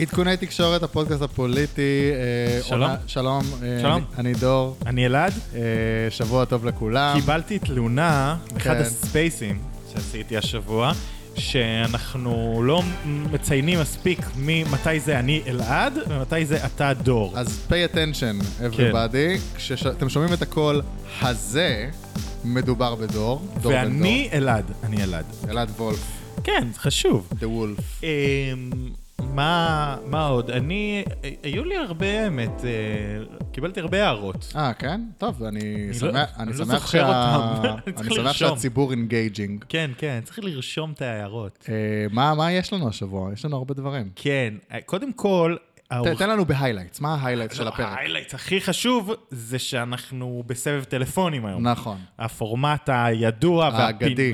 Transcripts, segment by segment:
עדכוני תקשורת, הפודקאסט הפוליטי. אה, שלום. שלום. אה, שלום. אני- דור. אני אלעד, אה, שבוע טוב לכולם. קיבלתי תלונה מאחד כן. הספייסים שעשיתי השבוע, שאנחנו לא מציינים מספיק ממתי זה אני אלעד ומתי זה אתה דור. אז pay attention, everybody. כשאתם שומעים את הקול הזה, מדובר בדור. ואני אלעד, אני אלעד. אלעד וולף, כן, חשוב. The Wolf. מה, מה עוד? אני, היו לי הרבה, האמת, אה, קיבלתי הרבה הערות. אה, כן? טוב, אני לא- שמח- אני אני לא שמח שה-. אני שמח. שהציבור engaging. כן, כן, צריך לרשום את ההערות. מה מה יש לנו השבוע? יש לנו הרבה דברים. כן, קודם כל, תן לנו ב highlights, מה ה highlights של לא, הפרק? ה highlight הכי חשוב זה שאנחנו בסבב טלפונים היום. נכון. הפורמט הידוע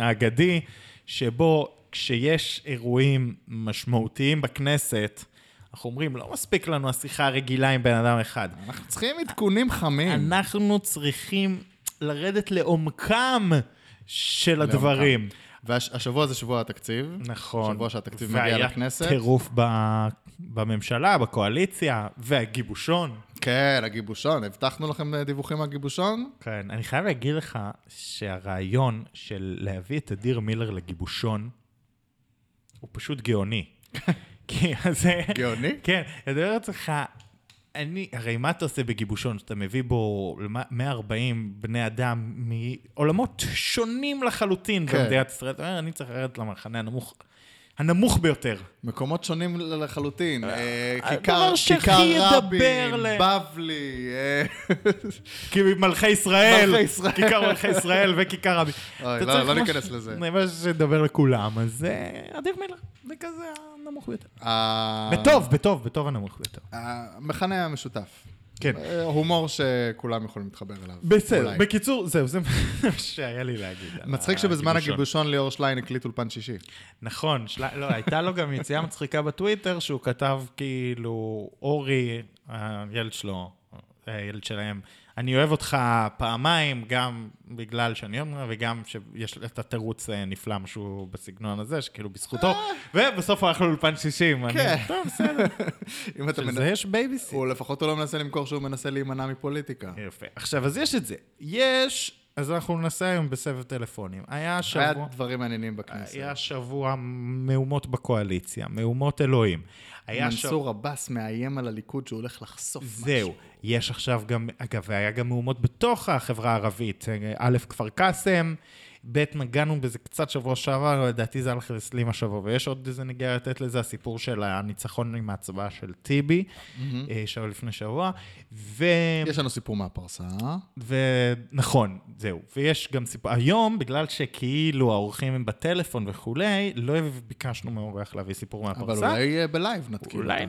האגדי, שבו כשיש אירועים משמעותיים בכנסת, אנחנו אומרים, לא מספיק לנו השיחה הרגילה עם בן אדם אחד. אנחנו צריכים עדכונים חמים. אנחנו צריכים לרדת לעומקם של הדברים. והשבוע זה שבוע התקציב. נכון. שבוע שהתקציב מגיע לכנסת. והיה טירוף ב- בממשלה, בקואליציה, והגיבושון. כן, הגיבושון. הבטחנו לכם אה, דיווחים מהגיבושון? כן, אני חייב להגיד לך שהרעיון של להביא את אדיר מילר לגיבושון הוא פשוט גאוני. כי זה... גאוני? כן, אני אומר לעצמך, אני, הרי מה אתה עושה בגיבושון? שאתה מביא בו למ- 140 בני אדם מעולמות שונים לחלוטין כן. במדינת ישראל. אתה אומר, אני צריך לרדת למחנה הנמוך, הנמוך ביותר. מקומות שונים לחלוטין. אה, כיכר שהכי כיכר רבין, בבלי. אה, כי מלכי ישראל. כיכר מלכי ישראל וכיכר רבין. לא- לא ניכנס לזה. זה מה שדבר לכולם, אז אה, אדיר מילר, זה כזה הנמוך ביותר. בטוב, בטוב, בטוב הנמוך ביותר. המכנה המשותף. כן. אה, הומור שכולם יכולים להתחבר אליו. בסדר, אולי. בקיצור, זהו, זה מה שהיה לי להגיד. מצחיק שבזמן. הגיבושון ליאור שליין הקליט אולפן שישי. נכון, של... לא, הייתה לו גם יציאה מצחיקה בטוויטר, שהוא כתב כאילו, אורי, הילד שלו, הילד שלהם, אני אוהב אותך פעמיים, גם בגלל שאני אומר, וגם שיש את התירוץ אה, נפלא, משהו בסגנון הזה, שכאילו בזכותו, ובסוף הוא הלך לאולפן שישים. אני- כן. טוב, בסדר. אם אתה של מנ- זה יש בייביסיט. הוא לפחות הוא לא מנסה למכור שהוא מנסה להימנע מפוליטיקה. יפה. עכשיו, אז יש את זה. יש, אז אנחנו ננסה היום בסבב טלפונים. היה היה שבוע... דברים מעניינים בכנסת. היה שבוע מהומות בקואליציה, מהומות אלוהים. היה. מנסור עבאס מאיים על הליכוד שהוא הולך לחשוף משהו. זהו. יש עכשיו גם, אגב, והיה גם מהומות בתוך החברה הערבית. א', כפר קאסם, ב', נגענו בזה קצת שבוע שעבר, לדעתי זה הלך לסלים השבוע, ויש עוד איזה נגיעה לתת לזה, הסיפור של הניצחון עם ההצבעה של טיבי, אה, שבוע לפני שבוע, ו... יש לנו סיפור מהפרסה. ונכון, זהו. ויש גם סיפור, היום, בגלל שכאילו האורחים הם בטלפון וכולי, לא ביקשנו מהאורח להביא סיפור אבל מהפרסה. אולי אה, בלייב נתקיל אולי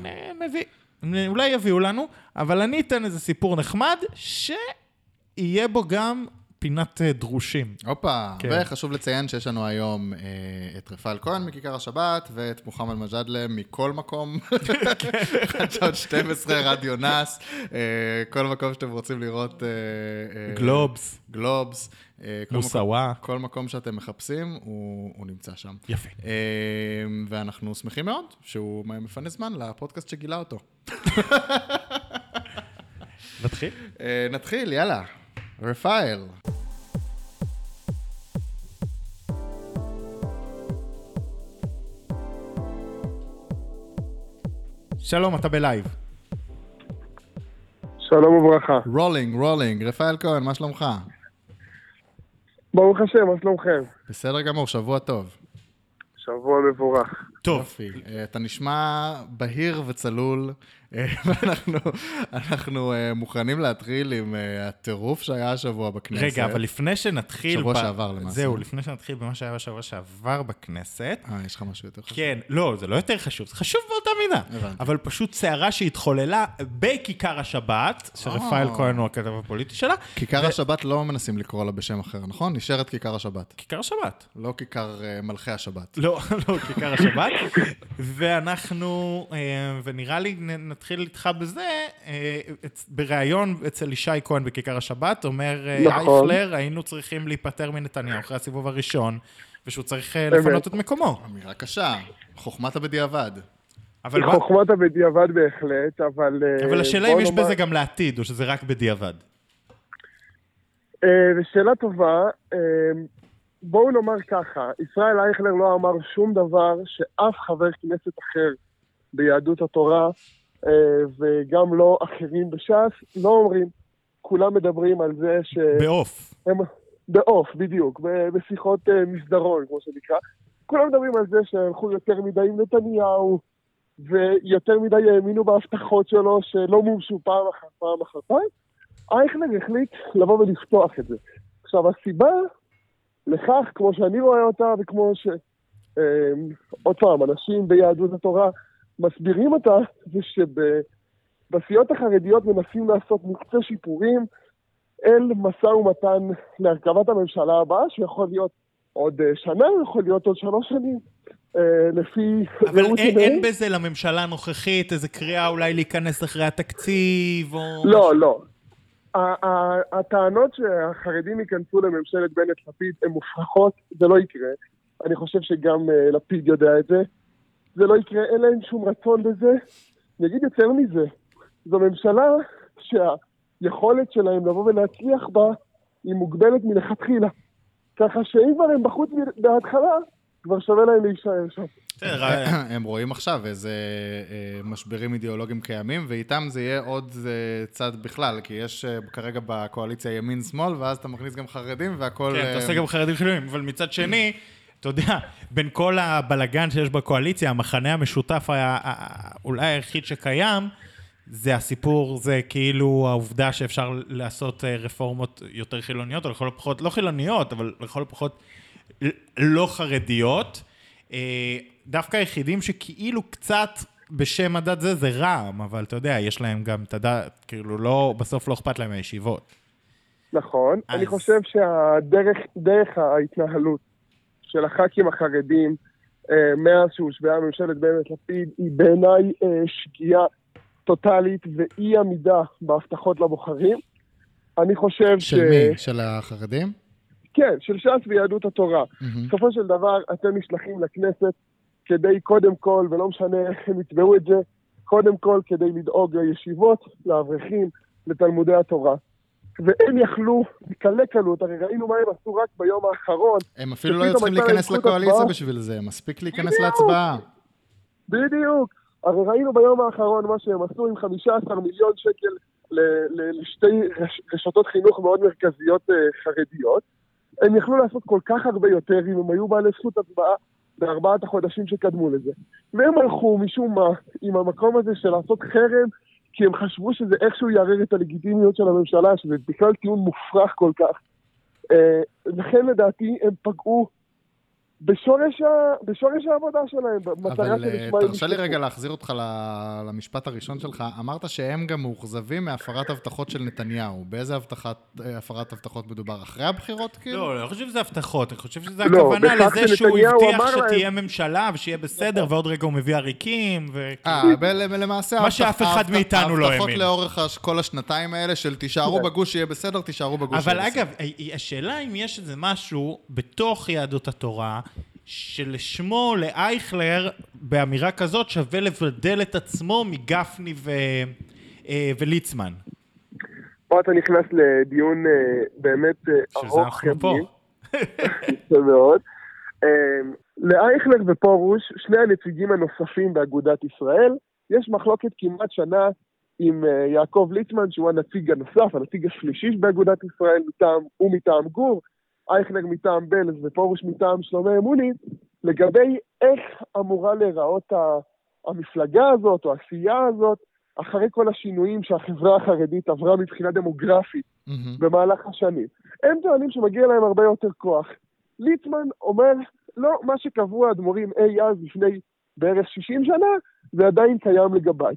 נביא, נ- אולי יביאו לנו, אבל אני אתן איזה סיפור נחמד, שיהיה בו גם פינת אה, דרושים. הופה, כן. וחשוב לציין שיש לנו היום אה, את רפאל כהן מכיכר השבת, ואת מוחמד מג'אדלה מכל מקום, חדשות 12, רדיו נאס, אה, כל מקום שאתם רוצים לראות. אה, אה, גלובס, גלובס. אה, כל מוסאווה. כל מקום שאתם מחפשים, הוא, הוא נמצא שם. יפה. אה, ואנחנו שמחים מאוד שהוא מפנה זמן לפודקאסט שגילה אותו. נתחיל? נתחיל, יאללה. רפאל. שלום, אתה בלייב. שלום וברכה. Rolling, rolling. רפאל כהן, מה שלומך? ברוך השם, מה שלומכם? בסדר גמור, שבוע טוב. שבוע מבורך. טוב. אה, אתה נשמע בהיר וצלול, ואנחנו אנחנו, אה, מוכנים להתחיל עם אה, הטירוף שהיה השבוע בכנסת. רגע, אבל לפני שנתחיל... שבוע ב- שעבר למעשה. זהו, לפני שנתחיל במה שהיה בשבוע שעבר בכנסת, אה, יש לך משהו יותר חשוב? כן, לא, זה לא יותר חשוב, זה חשוב באותה מידה. הבנתי. אבל פשוט סערה שהתחוללה בכיכר השבת, שרפאל אה. כהן הוא הכתב הפוליטי שלה. כיכר ו- השבת לא מנסים לקרוא לה בשם אחר, נכון? נשארת כיכר השבת. כיכר השבת. לא כיכר אה, מלכי השבת. לא, לא, כיכר השבת. ואנחנו, אה, ונראה לי נתחיל איתך בזה, אה, בריאיון אצל ישי כהן בכיכר השבת, אומר אה, נכון. אייכלר, היינו צריכים להיפטר מנתניהו אחרי הסיבוב הראשון, ושהוא צריך אה, אמת. לפנות את מקומו. אמירה קשה, חוכמת הבדיעבד. אבל מה- חוכמת הבדיעבד בהחלט, אבל... אבל השאלה אם יש בזה גם לעתיד, או שזה רק בדיעבד. אה, זו שאלה טובה. בואו נאמר ככה, ישראל אייכלר לא אמר שום דבר שאף חבר כנסת אחר ביהדות התורה, וגם לא אחרים בש"ס, לא אומרים. כולם מדברים על זה ש... בעוף. הם, בעוף, בדיוק, בשיחות אה, מסדרון, כמו שנקרא. כולם מדברים על זה שהלכו יותר מדי עם נתניהו, ויותר מדי האמינו בהבטחות שלו שלא מומשו פעם אחר פעם אחר פעם. אייכלר החליט לבוא ולפתוח את זה. עכשיו, הסיבה לכך, כמו שאני רואה אותה, וכמו ש... אה, עוד פעם, אנשים ביהדות התורה מסבירים אותה, זה שבסיעות החרדיות מנסים לעשות מקצה שיפורים אל משא ומתן להרכבת הממשלה הבאה, שיכול להיות עוד אה, שנה, יכול להיות עוד שלוש שנים, אה, לפי... אבל אין, עיניהם. אין בזה לממשלה הנוכחית איזה קריאה אולי להיכנס אחרי התקציב, או... לא, לא. הטענות שהחרדים ייכנסו לממשלת בנט-לפיד הן מופרכות, זה לא יקרה. אני חושב שגם אה, לפיד יודע את זה. זה לא יקרה, אין להם שום רצון בזה. אני אגיד יותר מזה, זו ממשלה שהיכולת שלהם לבוא ולהצליח בה היא מוגבלת מלכתחילה. ככה שאם כבר הם בחוץ בהתחלה, כבר שווה להם להישאר שם. בסדר, אה, הם רואים עכשיו איזה אה, משברים אידיאולוגיים קיימים, ואיתם זה יהיה עוד אה, צד בכלל, כי יש אה, כרגע בקואליציה ימין-שמאל, ואז אתה מכניס גם חרדים, והכל... כן, אה, אתה עושה גם חרדים חילונים, אבל מצד שני, אתה יודע, בין כל הבלגן שיש בקואליציה, המחנה המשותף היה ה- אולי היחיד שקיים, זה הסיפור, זה כאילו העובדה שאפשר לעשות אה, רפורמות יותר חילוניות, או לכל הפחות, לא חילוניות, אבל לכל הפחות לא חרדיות. אה, דווקא היחידים שכאילו קצת בשם הדת זה, זה רע"מ, אבל אתה יודע, יש להם גם את הדת, כאילו לא, בסוף לא אכפת להם מהישיבות. נכון. אז- אני חושב שהדרך דרך ההתנהלות של הח"כים החרדים אה, מאז שהושבעה ממשלת בנט-לפיד היא בעיניי אה, שגיאה טוטאלית ואי עמידה בהבטחות לבוחרים. אני חושב ש... של מי? של החרדים? כן, של ש"ס ויהדות התורה. מהמם. בסופו של דבר אתם נשלחים לכנסת כדי קודם כל, ולא משנה איך הם יתבעו את זה, קודם כל כדי לדאוג לישיבות, לאברכים, לתלמודי התורה. והם יכלו בקלי קלות, הרי ראינו מה הם עשו רק ביום האחרון. הם אפילו לא היו צריכים להיכנס לקואליציה. בשביל זה, מספיק להיכנס בדיוק. להצבעה. בדיוק. הרי ראינו ביום האחרון מה שהם עשו עם 15 מיליון שקל ל- ל- לשתי רש- רשתות חינוך מאוד מרכזיות אה, חרדיות. הם יכלו לעשות כל כך הרבה יותר אם הם היו בעלי זכות הצבעה בארבעת החודשים שקדמו לזה. והם הלכו משום מה עם המקום הזה של לעשות חרם, כי הם חשבו שזה איכשהו יערער את הלגיטימיות של הממשלה, שזה בכלל טיעון מופרך כל כך. אה, לכן לדעתי הם פגעו בשורש, ה... בשורש העבודה שלהם, במטרה אבל אה, שלשמה תרשה לי. רגע להחזיר אותך למשפט הראשון שלך. אמרת שהם גם מאוכזבים מהפרת הבטחות של נתניהו. באיזה הבטחת, אה, הפרת הבטחות מדובר? אחרי הבחירות, כאילו? לא, אני לא חושב שזה הבטחות, אני חושב שזה לא, הכוונה בכך לזה שהוא הבטיח אמר להם- שתהיה ממשלה ושיהיה בסדר, ועוד רגע הוא מביא עריקים, ו... אה, בל- למעשה... מה שאף אחד מאיתנו לא ההבטחות האמין. לאורך הש- כל השנתיים האלה של תישארו כן. בגוש שיהיה בסדר, תישארו בגוש אבל. אגב, השאלה אם יש איזה משהו בתוך יהדות התורה, שלשמו, לאייכלר, באמירה כזאת, שווה לבדל את עצמו מגפני ו... אה, וליצמן. פה אתה נכנס לדיון אה, באמת אה, שזה ארוך אנחנו פה. יפה מאוד. לאייכלר ופרוש, שני הנציגים הנוספים באגודת ישראל, יש מחלוקת כמעט שנה עם יעקב ליצמן, שהוא הנציג הנוסף, הנציג השלישי באגודת ישראל, מטעם, הוא מטעם גור, אייכלר מטעם בלז ופרוש מטעם שלומי אמוני, לגבי איך אמורה להיראות המפלגה הזאת או הסיעה הזאת אחרי כל השינויים שהחברה החרדית עברה מבחינה דמוגרפית מהמם. במהלך השנים. הם טוענים שמגיע להם הרבה יותר כוח. ליצמן אומר, לא, מה שקבעו האדמו"רים אי אז לפני בערך 60 שנה, זה עדיין קיים לגביי.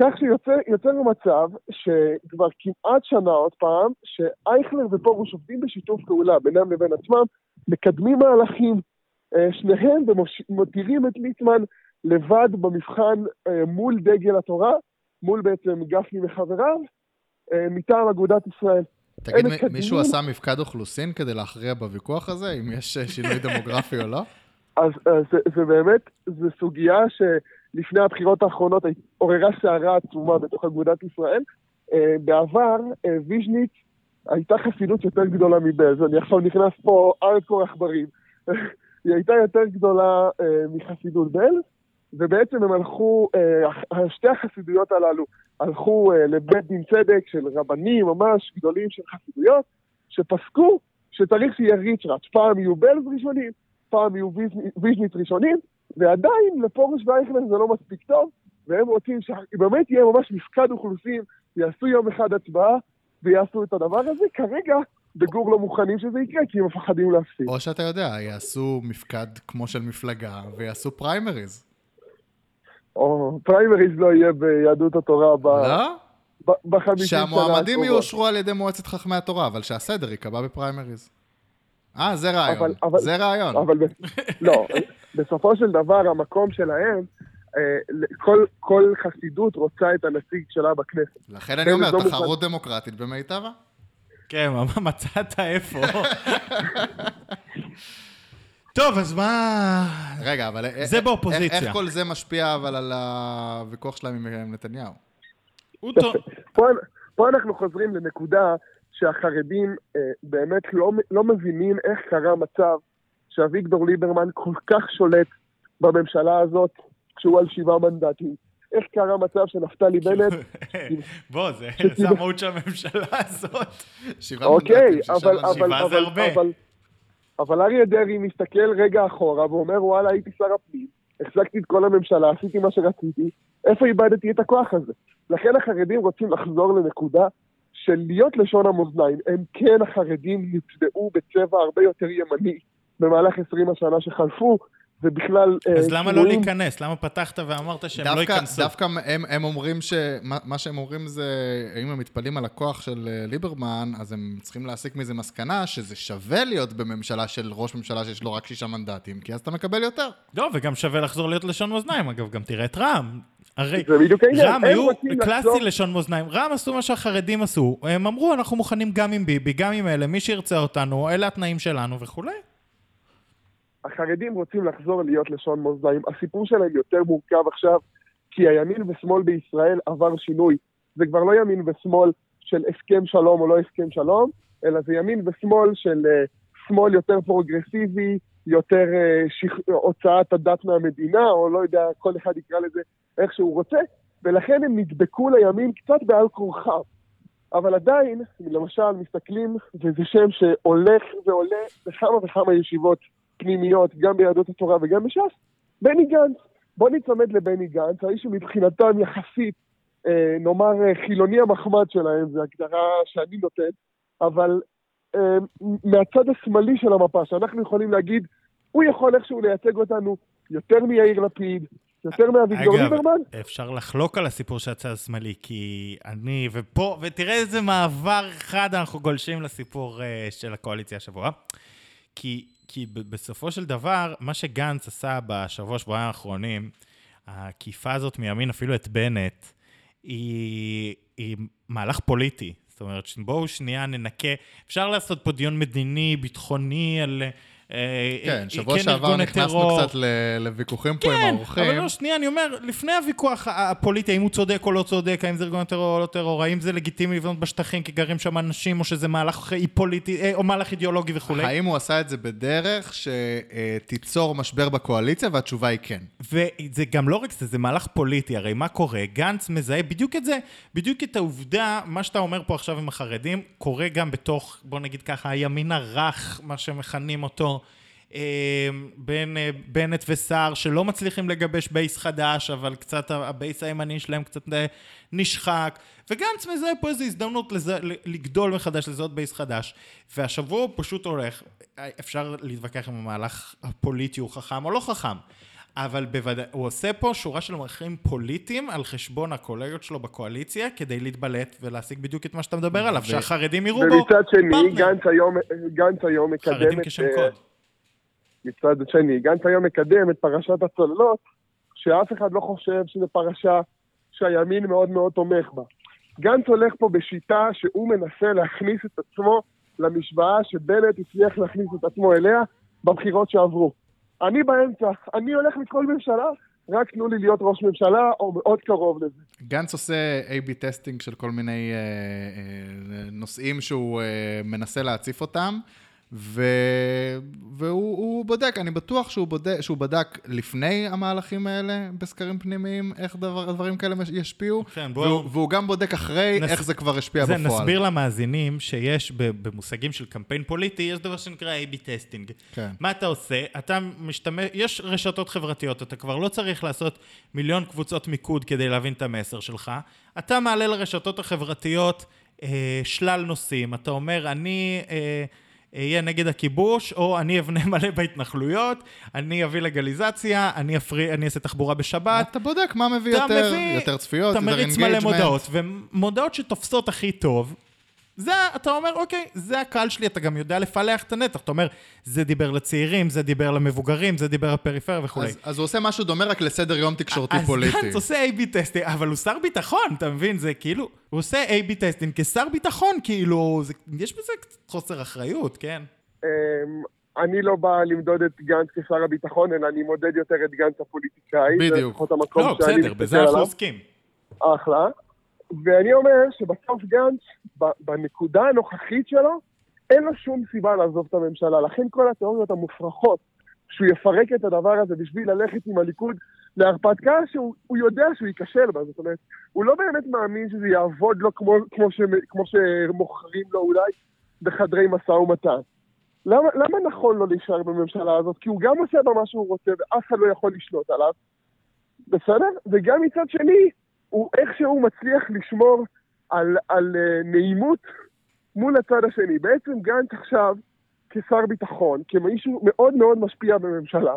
כך שיוצר מצב שכבר כמעט שנה עוד פעם, שאייכלר ופרוש עובדים בשיתוף פעולה בינם לבין עצמם, מקדמים מהלכים, אה, שניהם ומותירים את ליצמן לבד במבחן אה, מול דגל התורה, מול בעצם גפני וחבריו, אה, מטעם אגודת ישראל. תגיד, מקדמים- מישהו עשה מפקד אוכלוסין כדי להכריע בוויכוח הזה, אם יש שינוי דמוגרפי או לא? אז, אז זה, זה באמת, זו סוגיה לפני הבחירות האחרונות עוררה סערה עצומה בתוך אגודת ישראל. אה, בעבר אה, ויז'ניץ הייתה חסידות יותר גדולה מבלז, אני עכשיו נכנס פה ארדקור עכברים. היא הייתה יותר גדולה אה, מחסידות בלז, ובעצם הם הלכו, שתי החסידויות הללו הלכו לבית דין צדק של רבנים ממש גדולים של חסידויות, שפסקו שצריך שיהיה ריצ'ראץ', פעם יהיו בלז ראשונים, פעם יהיו ויז'ניץ ראשונים, ועדיין לפרוש ואייכלר זה לא מספיק טוב, והם רוצים שבאמת יהיה ממש מפקד אוכלוסין, יעשו יום אחד הצבעה ויעשו את הדבר הזה. כרגע בגור לא מוכנים שזה יקרה, כי הם מפחדים להפסיד. או שאתה יודע, יעשו מפקד כמו של מפלגה ויעשו פריימריז. או פריימריז לא יהיה ביהדות התורה ב... לא? בחמישים שנה שהמועמדים יאושרו על ידי מועצת חכמי התורה, אבל שהסדר ייקבע בפריימריז. אה, זה רעיון. אבל, אבל, זה רעיון. אבל לא, בסופו של דבר המקום שלהם, אה, כל, כל חסידות רוצה את הנציג שלה בכנסת. לכן אני אומר, תחרות דמוקרטית במיטבה. כן, מצאת איפה. טוב, אז מה... רגע, אבל... זה באופוזיציה. איך כל זה משפיע אבל על הוויכוח שלהם עם נתניהו? פה, פה אנחנו חוזרים לנקודה שהחרדים אה, באמת לא, לא מבינים איך קרה מצב שאביגדור ליברמן כל כך שולט בממשלה הזאת כשהוא על שבעה מנדטים. איך קרה מצב שנפתלי בנט... בוא, זה המהות של הממשלה הזאת. שבעה מנדטים, אוקיי, אבל, אבל, אבל, אבל אריה דרעי מסתכל רגע אחורה ואומר, וואלה, הייתי שר הפנים, החזקתי את כל הממשלה, עשיתי מה שרציתי, איפה איבדתי את הכוח הזה? לכן החרדים רוצים לחזור לנקודה של להיות לשון המאזניים. הם כן, החרדים נצבעו בצבע הרבה יותר ימני במהלך 20 השנה שחלפו, ובכלל... אה, אז למה לא להיכנס? למה פתחת ואמרת שהם לא ייכנסו? דווקא הם, הם אומרים ש... מה שהם אומרים זה, אם הם מתפלאים על הכוח של אה, ליברמן, אז הם צריכים להסיק מזה מסקנה שזה שווה להיות בממשלה של ראש ממשלה שיש לו רק שישה מנדטים, כי אז אתה מקבל יותר. לא, וגם שווה לחזור להיות לשון מאזניים. אגב, גם תראה את רע"מ. הרי רע"מ היו קלאסי לשון מאזניים. רע"מ עשו מה שהחרדים עשו. הם אמרו, אנחנו מוכנים גם עם ביבי, גם עם אלה, מי שירצה אותנו, אלה התנאים שלנו וכולי. החרדים רוצים לחזור להיות לשון מאזניים. הסיפור שלהם יותר מורכב עכשיו, כי הימין ושמאל בישראל עבר שינוי. זה כבר לא ימין ושמאל של הסכם שלום או לא הסכם שלום, אלא זה ימין ושמאל של uh, שמאל יותר פרוגרסיבי, יותר uh, שיח... הוצאת הדת מהמדינה, או לא יודע, כל אחד יקרא לזה איך שהוא רוצה, ולכן הם נדבקו לימין קצת בעל כורחם. אבל עדיין, למשל, מסתכלים, וזה שם שהולך ועולה בכמה וכמה ישיבות פנימיות, גם ביהדות התורה וגם בש"ס, בני גנץ. בוא ניצמד לבני גנץ, האיש שמבחינתם יחסית, אה, נאמר, אה, חילוני המחמד שלהם, זו הגדרה שאני נותן, אבל אה, מהצד השמאלי של המפה, שאנחנו יכולים להגיד, הוא יכול איכשהו לייצג אותנו יותר מיאיר לפיד, יותר מאביגדור ליברמן? אגב, אפשר לחלוק על הסיפור של הצד השמאלי, כי אני, ופה, ותראה איזה מעבר חד אנחנו גולשים לסיפור uh, של הקואליציה השבוע. כי כי בסופו של דבר, מה שגנץ עשה בשבוע, שבועיים האחרונים, העקיפה הזאת מימין, אפילו את בנט, היא, היא מהלך פוליטי. זאת אומרת, בואו שנייה ננקה, אפשר לעשות פה דיון מדיני, ביטחוני, על כן, שבוע כן שעבר נכנסנו קצת לוויכוחים פה עם כן, האורחים. כן, אבל לא, שנייה, אני אומר, לפני הוויכוח הפוליטי, האם הוא צודק או לא צודק, האם זה ארגון טרור או לא טרור, האם זה לגיטימי לבנות בשטחים כי גרים שם אנשים, או שזה מהלך פוליטי, אה, או מהלך אידיאולוגי וכולי. האם הוא עשה את זה בדרך שתיצור משבר בקואליציה, והתשובה היא כן. וזה גם לא רק זה, זה מהלך פוליטי, הרי מה קורה? גנץ מזהה בדיוק את זה, בדיוק את העובדה, מה שאתה אומר פה עכשיו עם החרדים, קורה גם בתוך, בוא נגיד ככה, הימין הרך, מה שמכנים אותו. אמ, בין אה, בנט וסער, שלא מצליחים לגבש base חדש, אבל קצת ה base הימני שלהם קצת אה, נשחק, וגנץ מזהה פה איזו הזדמנות לזה, לגדול מחדש, לזהות base חדש. והשבוע הוא פשוט הולך, אפשר להתווכח אם המהלך הפוליטי הוא חכם או לא חכם. אבל בוודאי, הוא עושה פה שורה של מערכים פוליטיים על חשבון הקולגות שלו בקואליציה, כדי להתבלט ולהשיג בדיוק את מה שאתה מדבר עליו, שהחרדים יראו בו ומצד שני, גנץ היום, גנץ היום מקדם את... חרדים כשם קוד. מצד שני, גנץ היום מקדם את פרשת הצוללות, שאף אחד לא חושב שזו פרשה שהימין מאוד מאוד תומך בה. גנץ הולך פה בשיטה שהוא מנסה להכניס את עצמו למשוואה שבנט הצליח להכניס את עצמו אליה בבחירות שעברו. אני באמצע. אני הולך לכל ממשלה, רק תנו לי להיות ראש ממשלה, או מאוד קרוב לזה. גנץ עושה A-B testing של כל מיני אה, אה, נושאים שהוא אה, מנסה להציף אותם, ו... והוא הוא בודק, אני בטוח שהוא, בודק, שהוא בדק לפני המהלכים האלה בסקרים פנימיים, איך דבר, דברים כאלה ישפיעו, כן, בוא... והוא, והוא גם בודק אחרי נס... איך זה כבר השפיע זה, בפועל. נסביר למאזינים שיש במושגים של קמפיין פוליטי, יש דבר שנקרא A-B testing. כן. מה אתה עושה? אתה משתמש, יש רשתות חברתיות, אתה כבר לא צריך לעשות מיליון קבוצות מיקוד כדי להבין את המסר שלך. אתה מעלה לרשתות החברתיות אה, שלל נושאים. אתה אומר, אני... אה, אהיה נגד הכיבוש, או אני אבנה מלא בהתנחלויות, אני אביא לגליזציה, אני, אפרי, אני אעשה תחבורה בשבת. אתה בודק מה מביא יותר, מביא, יותר צפיות, יותר engagement. אתה מריץ מלא מודעות, ומודעות שתופסות הכי טוב, זה, אתה אומר, אוקיי, זה הקהל שלי, אתה גם יודע לפלח את הנתח. אתה אומר, זה דיבר לצעירים, זה דיבר למבוגרים, זה דיבר לפריפריה וכולי. אז, אז הוא עושה משהו דומה רק לסדר יום תקשורתי אז פוליטי. אז גנץ עושה A-B testing, אבל הוא שר ביטחון, אתה מבין? זה כאילו, הוא עושה A-B testing כשר ביטחון, כאילו, זה, יש בזה חוסר אחריות, כן? אמ, אני לא בא למדוד את גנץ כשר הביטחון, אלא אני מודד יותר את גנץ הפוליטיקאי. בדיוק. לא, בסדר, בזה אנחנו עוסקים. אחלה. ואני אומר שבסוף גנץ, בנקודה הנוכחית שלו, אין לו שום סיבה לעזוב את הממשלה. לכן כל התיאוריות המופרכות, שהוא יפרק את הדבר הזה בשביל ללכת עם הליכוד להרפתקה שהוא יודע שהוא ייכשל בה. זאת אומרת, הוא לא באמת מאמין שזה יעבוד לו כמו, כמו, ש, כמו שמוכרים לו אולי בחדרי משא ומתן. למה, למה נכון לו להישאר בממשלה הזאת? כי הוא גם עושה בה מה שהוא רוצה ואף אחד לא יכול לשלוט עליו, בסדר? וגם מצד שני, הוא איכשהו מצליח לשמור על, על uh, נעימות מול הצד השני. בעצם גנץ עכשיו, כשר ביטחון, כמישהו מאוד מאוד משפיע בממשלה,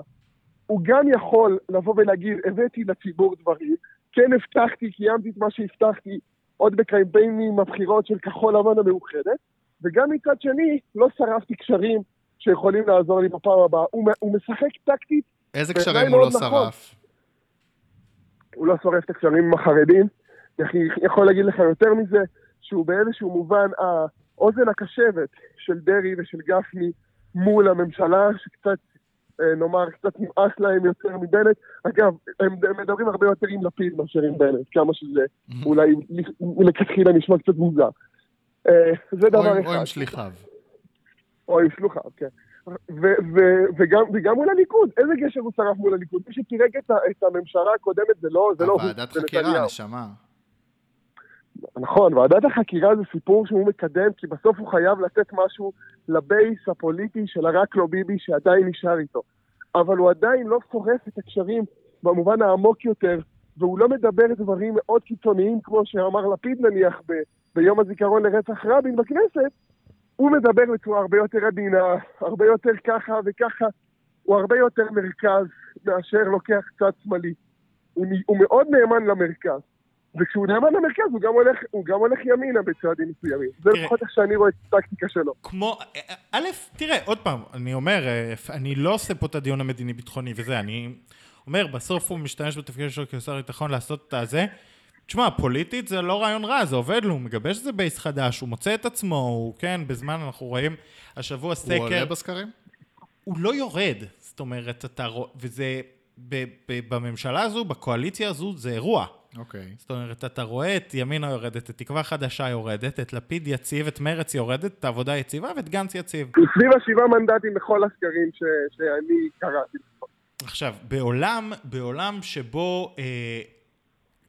הוא גם יכול לבוא ולהגיד, הבאתי לציבור דברים, כן הבטחתי, קיימתי את מה שהבטחתי עוד בקמפיינים הבחירות של כחול לבן המאוחדת, וגם מצד שני, לא שרפתי קשרים שיכולים לעזור לי בפעם הבאה. הוא, הוא משחק טקטית. איזה קשרים הוא לא נכון. שרף? הוא לא שורף את הקשרים עם החרדים. אני יכול להגיד לך יותר מזה, שהוא באיזשהו מובן האוזן הקשבת של דרעי ושל גפני מול הממשלה, שקצת, אה, נאמר, קצת נמאס להם יותר מבנט. אגב, הם, הם מדברים הרבה יותר עם לפיד מאשר עם בנט, כמה שזה אולי מלכתחילה נשמע קצת מוזר. אה, זה דבר או אחד. או עם שליחיו. או עם שלוחיו, כן. וגם, וגם מול הליכוד, איזה גשר הוא שרף מול הליכוד? מי שפירק את, את הממשלה הקודמת זה לא, זה לא הוא, ועדת חקירה, נשמה. נכון, ועדת החקירה זה סיפור שהוא מקדם, כי בסוף הוא חייב לתת משהו לבייס הפוליטי של הרק לא ביבי שעדיין נשאר איתו. אבל הוא עדיין לא שורף את הקשרים במובן העמוק יותר, והוא לא מדבר דברים מאוד קיצוניים, כמו שאמר לפיד נניח ב, ביום הזיכרון לרצח רבין בכנסת, הוא מדבר בצורה הרבה יותר עדינה, הרבה יותר ככה וככה, הוא הרבה יותר מרכז מאשר לוקח צד שמאלי. הוא, הוא מאוד נאמן למרכז. וכשהוא נאמן למרכז הוא גם הולך, הוא גם הולך ימינה בצעדים מסוימים. זה לפחות איך שאני רואה את הטקטיקה שלו. כמו, א', תראה, עוד פעם, אני אומר, אני לא עושה פה את הדיון המדיני-ביטחוני וזה, אני אומר, בסוף הוא משתמש בתפקיד שלו כשר ביטחון לעשות את הזה. תשמע, פוליטית זה לא רעיון רע, זה עובד לו, הוא מגבש איזה בייס חדש, הוא מוצא את עצמו, הוא כן, בזמן אנחנו רואים, השבוע סקר... הוא עולה בסקרים? הוא לא יורד, זאת אומרת, אתה רואה, וזה, ב, ב, בממשלה הזו, בקואליציה הזו, זה אירוע. אוקיי. Okay. זאת אומרת, אתה רואה את ימינה יורדת, את תקווה חדשה יורדת, את לפיד יציב, את מרץ יורדת, את העבודה יציבה ואת גנץ יציב. סביב השבעה מנדטים בכל הסקרים ש, שאני קראתי. עכשיו, בעולם, בעולם שבו אה,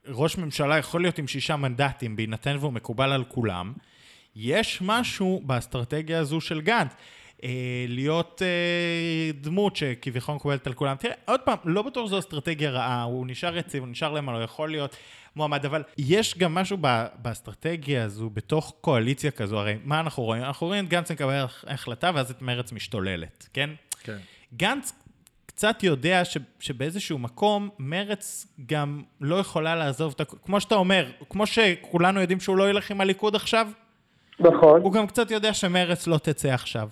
ראש ממשלה יכול להיות עם שישה מנדטים, בהינתן והוא מקובל על כולם, יש משהו באסטרטגיה הזו של גנץ. אה, להיות אה, דמות שכביכול מקובלת על כולם. תראה, עוד פעם, לא בטוח שזו אסטרטגיה רעה, הוא נשאר יציב, הוא נשאר למה לא יכול להיות מועמד, אבל יש גם משהו באסטרטגיה הזו, בתוך קואליציה כזו, הרי מה אנחנו רואים? אנחנו רואים את גנץ מקבל החלטה ואז את מרץ משתוללת, כן? כן. גנץ קצת יודע ש, שבאיזשהו מקום מרץ גם לא יכולה לעזוב את ה... כמו שאתה אומר, כמו שכולנו יודעים שהוא לא ילך עם הליכוד עכשיו, נכון. הוא גם קצת יודע שמרץ לא תצא עכשיו.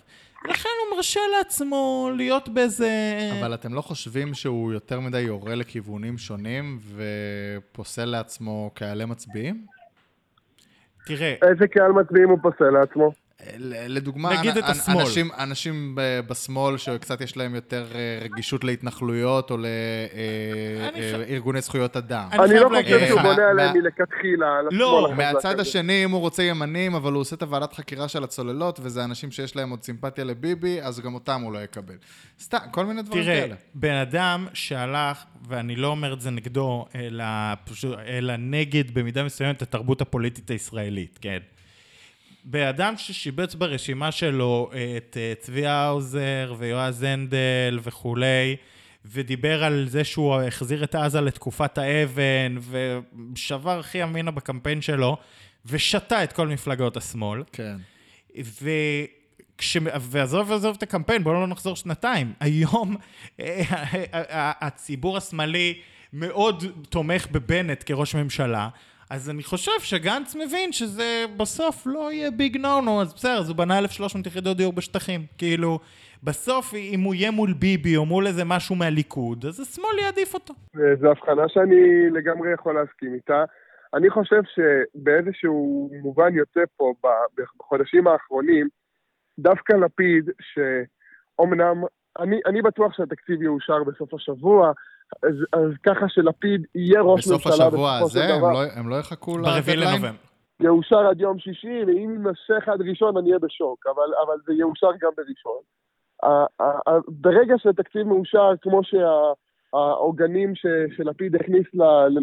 לכן הוא מרשה לעצמו להיות באיזה... אבל אתם לא חושבים שהוא יותר מדי יורה לכיוונים שונים ופוסל לעצמו קהלי מצביעים? תראה... איזה קהל מצביעים הוא פוסל לעצמו? לדוגמה, נגיד את אנ- השמאל. אנשים, אנשים בשמאל שקצת יש להם יותר אה, רגישות להתנחלויות או אני חושב- לארגוני זכויות אדם. אני אני לא חושב שהוא בונה עליהם מה- מלכתחילה. על לא, מהצד. השני, אם הוא רוצה ימנים, אבל הוא עושה את הוועדת חקירה של הצוללות, וזה אנשים שיש להם עוד סימפתיה לביבי, אז גם אותם הוא לא יקבל. סתם, כל מיני דברים תראה, כאלה. בן אדם שהלך, ואני לא אומר את זה נגדו, אלא, אלא נגד במידה מסוימת התרבות הפוליטית הישראלית, כן? בן אדם ששיבץ ברשימה שלו את אה, צבי האוזר ויועז הנדל וכולי, ודיבר על זה שהוא החזיר את עזה לתקופת האבן, ושבר הכי ימינה בקמפיין שלו, ושתה את כל מפלגות השמאל. כן. וכש... ועזוב ועזוב את הקמפיין, בואו לא נחזור שנתיים. היום אה, הציבור השמאלי מאוד תומך בבנט כראש ממשלה, אז אני חושב שגנץ מבין שזה בסוף לא יהיה ביג נו נו, אז בסדר, אז הוא בנה 1,300 יחידות דיור בשטחים. כאילו, בסוף אם הוא יהיה מול ביבי או מול איזה משהו מהליכוד, אז השמאל יעדיף אותו. זו הבחנה שאני לגמרי יכול להסכים איתה. אני חושב שבאיזשהו מובן יוצא פה בחודשים האחרונים, דווקא לפיד, שאומנם, אני, אני בטוח שהתקציב יאושר בסוף השבוע, אז, אז ככה שלפיד יהיה ראש בסוף ממשלה השבוע בסופו של הזה, הם. לא- הם לא יחכו ברביעי לדדליין? לנובמבר. יאושר עד יום שישי, ואם יימשך עד ראשון אני אהיה בשוק, אבל, אבל זה יאושר גם בראשון. ברגע שהתקציב מאושר, כמו שהעוגנים שלפיד הכניס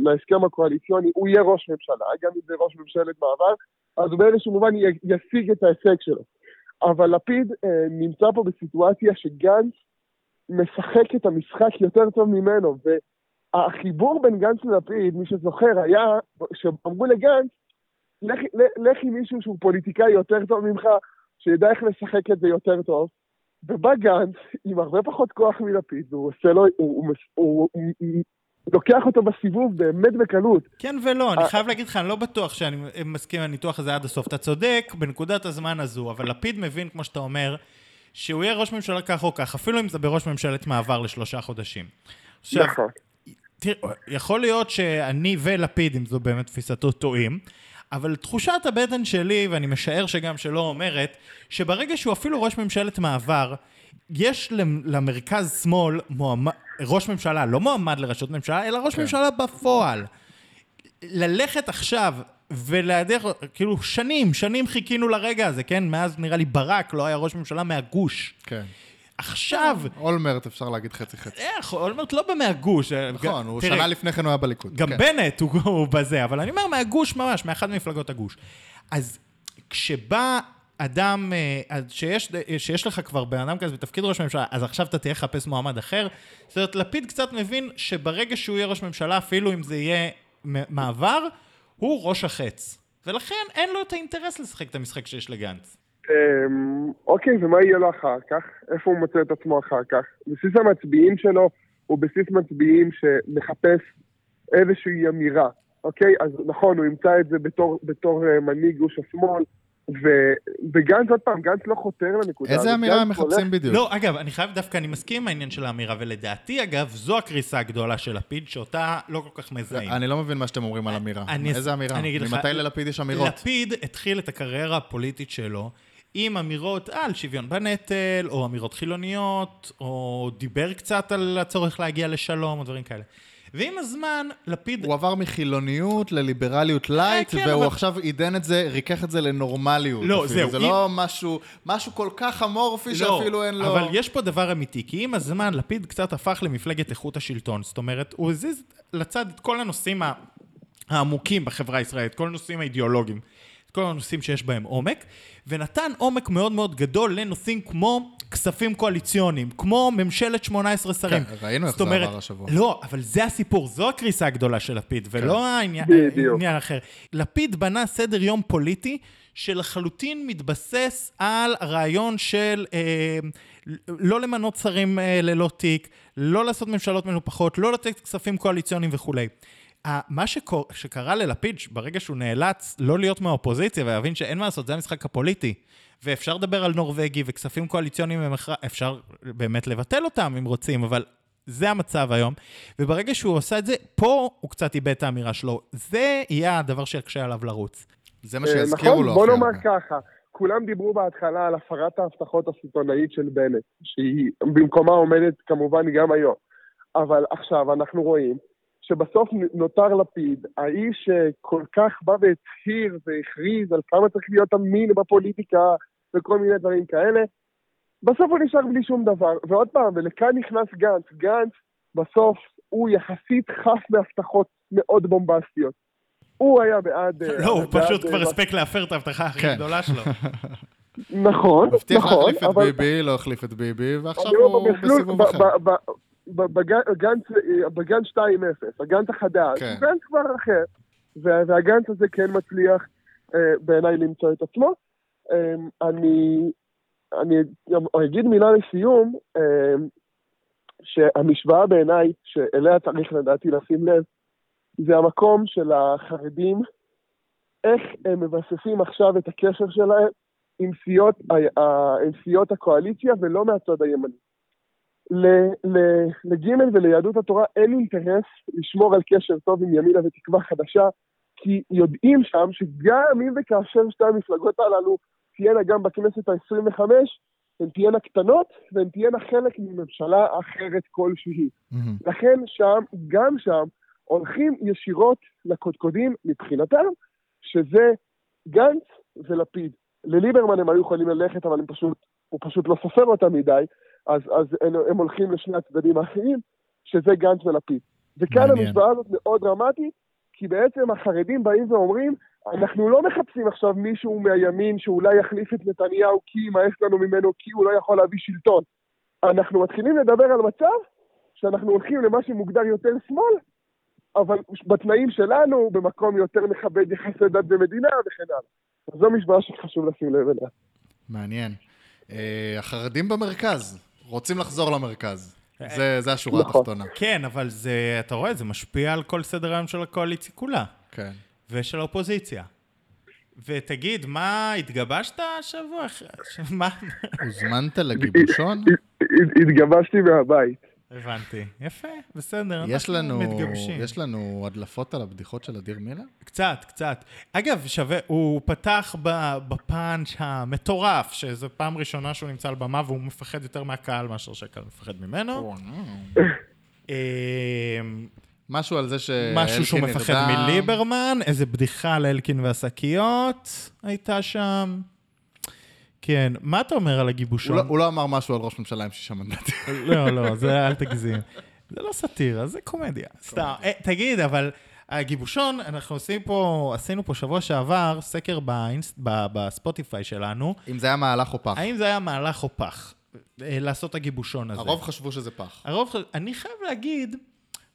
להסכם הקואליציוני, הוא יהיה ראש ממשלה, גם אם זה ראש ממשלת מעבר, אז הוא באיזשהו מובן ישיג את ההישג שלו. אבל לפיד אה, נמצא פה בסיטואציה שגנץ משחק את המשחק יותר טוב ממנו, והחיבור בין גנץ ללפיד, מי שזוכר, היה שאמרו לגנץ, לך, עם מישהו שהוא פוליטיקאי יותר טוב ממך, שידע איך לשחק את זה יותר טוב. ובא גנץ עם הרבה פחות כוח מלפיד, והוא עושה לו, הוא, הוא, הוא, הוא, הוא לוקח אותו בסיבוב באמת בקלות. כן ולא, אני אה, חייב להגיד לך, אני לא בטוח שאני מסכים עם הניתוח הזה עד הסוף. אתה צודק בנקודת הזמן הזו, אבל לפיד מבין, כמו שאתה אומר, שהוא יהיה ראש ממשלה כך או כך, אפילו אם זה בראש ממשלת מעבר לשלושה חודשים. עכשיו, נכון. תראה, יכול להיות שאני ולפיד, אם זו באמת תפיסתו, טועים, אבל תחושת הבטן שלי, ואני משער שגם שלא אומרת, שברגע שהוא אפילו ראש ממשלת מעבר, יש למ- למרכז שמאל מועמד, ראש ממשלה, לא מועמד לראשות ממשלה, אלא ראש כן. ממשלה בפועל. ללכת עכשיו ולהדיח, כאילו שנים, שנים חיכינו לרגע הזה, כן? מאז נראה לי ברק לא היה ראש ממשלה מהגוש. כן. עכשיו, אולמרט, אפשר להגיד חצי-חצי. איך, אולמרט לא מהגוש. נכון, הוא שנה לפני כן הוא היה בליכוד. גם כן. בנט הוא, בזה, אבל אני אומר מהגוש ממש, מאחת ממפלגות הגוש. אז כשבא אדם, אה, שיש, שיש לך כבר בן אדם כזה בתפקיד ראש ממשלה, אז עכשיו אתה תהיה לחפש מועמד אחר. זאת אומרת, לפיד קצת מבין שברגע שהוא יהיה ראש ממשלה, אפילו אם זה יהיה מעבר, הוא ראש החץ. ולכן אין לו את האינטרס לשחק את המשחק שיש לגנץ. אמ, אוקיי, ומה יהיה לו אחר כך? איפה הוא מוצא את עצמו אחר כך? בסיס המצביעים שלו הוא בסיס מצביעים שמחפש איזושהי אמירה, אוקיי? אז נכון, הוא ימצא את זה בתור, בתור אה, מנהיג גוש השמאל, ו, וגנץ, עוד פעם, גנץ לא חותר לנקודה. איזה. אמירה הם מחפשים הולך- בדיוק? לא, אגב, אני חייב דווקא, אני מסכים עם העניין של האמירה, ולדעתי, אגב, זו הקריסה הגדולה של לפיד, שאותה לא כל כך מזהים. אני לא מבין מה שאתם אומרים על אמירה. אני- איזה אמירה? אני אגיד לך- ממתי ללפיד יש אמירות? לפיד התחיל את הקריירה הפוליטית שלו עם אמירות על שוויון בנטל, או אמירות חילוניות, או דיבר קצת על הצורך להגיע לשלום, או דברים כאלה. ועם הזמן, לפיד... הוא עבר מחילוניות לליברליות light, כן, והוא אבל- עכשיו עידן את זה, ריכך את זה לנורמליות. לא, אפילו. זהו, זה אם- לא משהו, משהו כל כך אמורפי שאפילו אין לו... אבל יש פה דבר אמיתי, כי עם הזמן לפיד קצת הפך למפלגת איכות השלטון. זאת אומרת, הוא הזיז לצד את כל הנושאים העמוקים בחברה הישראלית, כל הנושאים האידיאולוגיים, כל הנושאים שיש בהם עומק, ונתן עומק מאוד מאוד גדול לנושאים כמו כספים קואליציוניים, כמו ממשלת 18 שרים. כן, ראינו איך זה אומרת, עבר השבוע. לא, אבל זה הסיפור, זו הקריסה הגדולה של לפיד, ולא כן. העניין בדיוק. עניין אחר. לפיד בנה סדר יום פוליטי שלחלוטין מתבסס על הרעיון של אה, לא למנות שרים אה, ללא תיק, לא לעשות ממשלות מנופחות, לא לתת כספים קואליציוניים וכולי. מה שקור, שקרה ללפיד, ברגע שהוא נאלץ לא להיות מהאופוזיציה ולהבין שאין מה לעשות, זה המשחק הפוליטי, ואפשר לדבר על נורבגי וכספים קואליציוניים, הם אפשר באמת לבטל אותם אם רוצים, אבל זה המצב היום. וברגע שהוא עושה את זה, פה הוא קצת איבד את האמירה שלו. זה יהיה הדבר שיקשה עליו לרוץ. זה מה שיזכירו נכון, לו בוא הכי נאמר. ככה, כולם דיברו בהתחלה על הפרת ההבטחות הסיטונאית של בנט, שהיא במקומה עומדת כמובן גם היום. אבל עכשיו אנחנו רואים שבסוף נותר לפיד, האיש שכל כך בא והצהיר והכריז על כמה צריך להיות אמין בפוליטיקה וכל מיני דברים כאלה, בסוף הוא נשאר בלי שום דבר. ועוד פעם, ולכאן נכנס גנץ. גנץ, בסוף, הוא יחסית חף מהבטחות מאוד בומבסטיות. הוא היה בעד... לא, הוא פשוט כבר הספק להפר את ההבטחה הכי כן. גדולה שלו. נכון, נכון. הבטיח להחליף את ביבי, לא החליף את ביבי, ועכשיו הוא בסיבוב אחר. בגן 2-0, הגנץ החדש, כן. גנץ כבר אחר. והגנץ הזה כן מצליח אה, בעיניי למצוא את עצמו. אה, אני, אני אגיד מילה לסיום, אה, שהמשוואה בעיניי, שאליה צריך לדעתי לשים לב, זה המקום של החרדים, איך הם מבססים עכשיו את הקשר שלהם עם סיעות, עם סיעות הקואליציה ולא מהצד הימני. לג' וליהדות התורה אין אינטרס לשמור על קשר טוב עם ימינה ותקווה חדשה, כי יודעים שם שגם אם וכאשר שתי המפלגות הללו תהיינה גם בכנסת ה-25, הן תהיינה קטנות והן תהיינה חלק מממשלה אחרת כלשהי. Mm-hmm. לכן שם, גם שם, הולכים ישירות לקודקודים מבחינתם, שזה גנץ ולפיד. לליברמן הם היו יכולים ללכת, אבל פשוט, הוא פשוט לא סופר אותם מדי, אז, אז הם, הם הולכים לשני הצדדים האחרים, שזה גנץ ולפיד. וכאן המשוואה הזאת מאוד דרמטית, כי בעצם החרדים באים ואומרים, אנחנו לא מחפשים עכשיו מישהו מהימין שאולי יחליף את נתניהו כי יימאס לנו ממנו, כי הוא לא יכול להביא שלטון. אנחנו מתחילים לדבר על מצב שאנחנו הולכים למה שמוגדר יותר שמאל, אבל בתנאים שלנו, במקום יותר מכבד יחסי דת ומדינה וכן הלאה. זו משוואה שחשוב לשים לב אליה. מעניין. Uh, החרדים במרכז, רוצים לחזור למרכז. זה, זה השורה נכון. התחתונה. כן, אבל זה, אתה רואה, זה משפיע על כל סדר היום של הקואליציה כולה. כן. ושל האופוזיציה. ותגיד, מה, התגבשת השבוע? מה? הוזמנת לגיבושון? התגבשתי מהבית. הבנתי. יפה, בסדר, יש לנו, מתגבשים. יש לנו הדלפות על הבדיחות של אדיר מילר? קצת, קצת. אגב, שווה, הוא פתח בפאנץ' המטורף, שזו פעם ראשונה שהוא נמצא על במה והוא מפחד יותר מהקהל מאשר שהקהל מפחד ממנו. אמ, משהו על זה שאלקין נרדם. משהו שהוא מפחד מליברמן, איזה בדיחה על אלקין והשקיות הייתה שם. כן, מה אתה אומר על הגיבושון? הוא לא, הוא לא אמר משהו על ראש ממשלה עם שישה מנדטים. לא, לא, זה אל תגזים. זה לא סאטירה, זה קומדיה. סתם. אה, תגיד, אבל הגיבושון, אנחנו עושים פה, עשינו פה שבוע שעבר סקר בספוטיפיי שלנו. אם זה היה מהלך או פח. האם זה היה מהלך או פח, אה, לעשות את הגיבושון הזה. הרוב חשבו שזה פח. הרוב, אני חייב להגיד,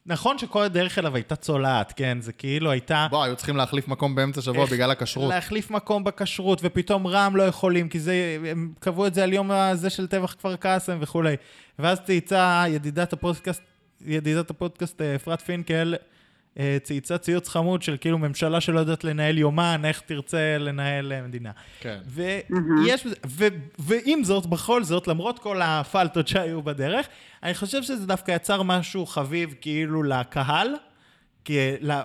נכון שכל הדרך אליו הייתה צולעת, כן? זה כאילו הייתה... בוא, היו צריכים להחליף מקום באמצע שבוע בגלל הכשרות. להחליף מקום בכשרות, ופתאום רע"מ לא יכולים, כי זה, הם קבעו את זה על יום הזה של טבח כפר קאסם וכולי. ואז צייצה ידידת הפודקאסט, ידידת הפודקאסט אה, אפרת פינקל, צייצה ציוץ חמוד של כאילו ממשלה שלא יודעת לנהל יומן, איך תרצה לנהל אה, מדינה. כן. ויש, ו, ועם זאת, בכל זאת, למרות כל הפלטות שהיו בדרך, אני חושב שזה דווקא יצר משהו חביב כאילו לקהל,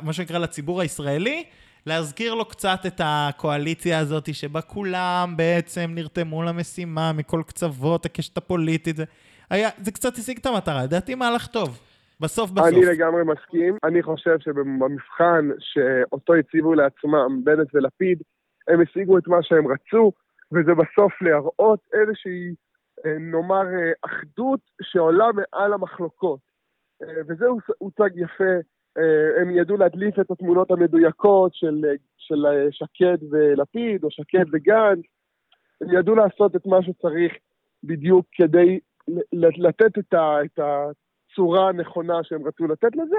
מה שנקרא לציבור הישראלי, להזכיר לו קצת את הקואליציה הזאת, שבה כולם בעצם נרתמו למשימה מכל קצוות הקשת הפוליטית. היה, זה קצת השיג את המטרה, לדעתי מהלך טוב. בסוף בסוף. אני לגמרי מסכים. אני חושב שבמבחן שאותו הציבו לעצמם, בנט ולפיד, הם השיגו את מה שהם רצו, וזה בסוף להראות איזושהי, אה, נאמר, אה, אחדות שעולה מעל המחלוקות. אה, וזה הוצג יפה. הם ידעו להדליף את התמונות המדויקות של, של שקד ולפיד, או שקד וגנץ. הם ידעו לעשות את מה שצריך בדיוק כדי לתת את, ה, את הצורה הנכונה שהם רצו לתת לזה.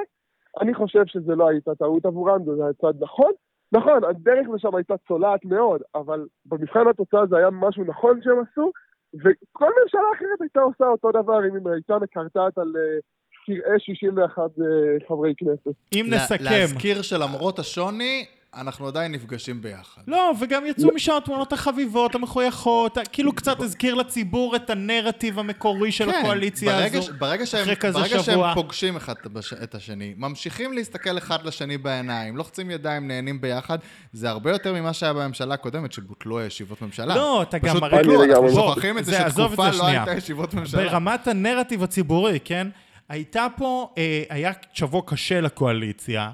אני חושב שזה לא הייתה טעות עבורם, זה היה צעד נכון. נכון, הדרך לשם הייתה צולעת מאוד, אבל במבחן התוצאה זה היה משהו נכון שהם עשו, וכל ממשלה אחרת הייתה עושה אותו דבר אם היא הייתה מקרטעת על קרעי 61 חברי כנסת. אם נסכם... להזכיר שלמרות השוני, אנחנו עדיין נפגשים ביחד. לא, וגם יצאו משם התמונות החביבות, המחויכות, כאילו קצת הזכיר לציבור את הנרטיב המקורי של כן, הקואליציה ברגע, הזו. ברגע, שהם, אחרי כזה ברגע שבוע. שהם פוגשים אחד את השני, ממשיכים להסתכל אחד לשני בעיניים, לוחצים ידיים, נהנים ביחד, זה הרבה יותר ממה שהיה בממשלה הקודמת, שבוטלו ישיבות ממשלה. לא, אתה גם פשוט הרי- בוטלו, אנחנו שוכחים את זה שתקופה לא. הייתה ישיבות ממשלה. ברמת הנרטיב הציבורי, כן? הייתה פה, אה, היה שבוע קשה לקואליציה,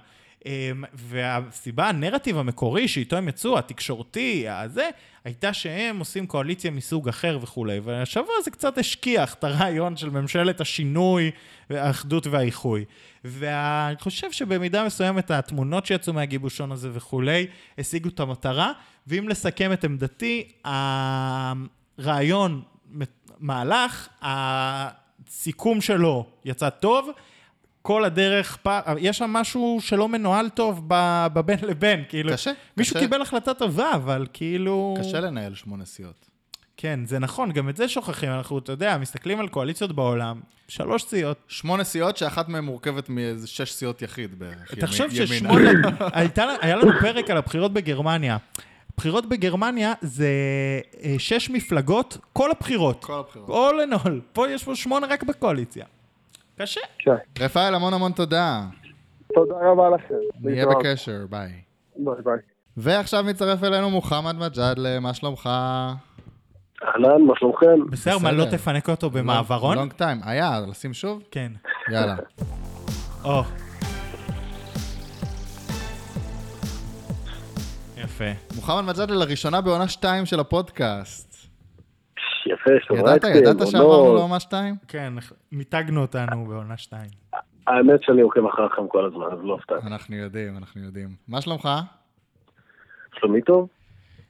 והסיבה, הנרטיב המקורי שאיתו הם יצאו, התקשורתי, הזה, הייתה שהם עושים קואליציה מסוג אחר וכולי, והשבוע זה קצת השכיח את הרעיון של ממשלת השינוי, האחדות והאיחוי. ואני חושב שבמידה מסוימת התמונות שיצאו מהגיבושון הזה וכולי, השיגו את המטרה, ואם לסכם את עמדתי, הרעיון מהלך, הסיכום שלו יצא טוב, כל הדרך, פ- יש שם משהו שלא מנוהל טוב בבין לבין, כאילו, קשה, מישהו קשה. קיבל החלטה טובה, אבל כאילו... קשה לנהל שמונה סיעות. כן, זה נכון, גם את זה שוכחים, אנחנו, אתה יודע, מסתכלים על קואליציות בעולם, שלוש סיעות. שמונה סיעות שאחת מהן מורכבת מאיזה שש סיעות יחיד בערך. תחשוב. ששמונה, היה לנו פרק על הבחירות בגרמניה. בחירות בגרמניה זה אה, שש מפלגות, כל הבחירות. כל הבחירות. all in all. פה יש פה שמונה רק בקואליציה. קשה. כן. רפאל, המון המון תודה. תודה רבה לכם. נהיה. בקשר, ביי. ביי ביי. ועכשיו מצטרף אלינו מוחמד מג'אדלה, מה שלומך? אהלן, מה שלומכם? בסדר, מה, לא. תפנק אותו במעברון? long time. היה, לשים שוב? כן. יאללה. או. יפה. מוחמד מג'אדלה לראשונה בעונה 2 של הפודקאסט. יפה, ידעת, שורצתי, ידעת שעברנו לעונה 2? כן, מיתגנו אותנו בעונה שתיים. האמת שאני עוקב אחריכם כל הזמן, אז לא סתם. אנחנו יודעים, אנחנו יודעים. מה שלומך? שלומי טוב?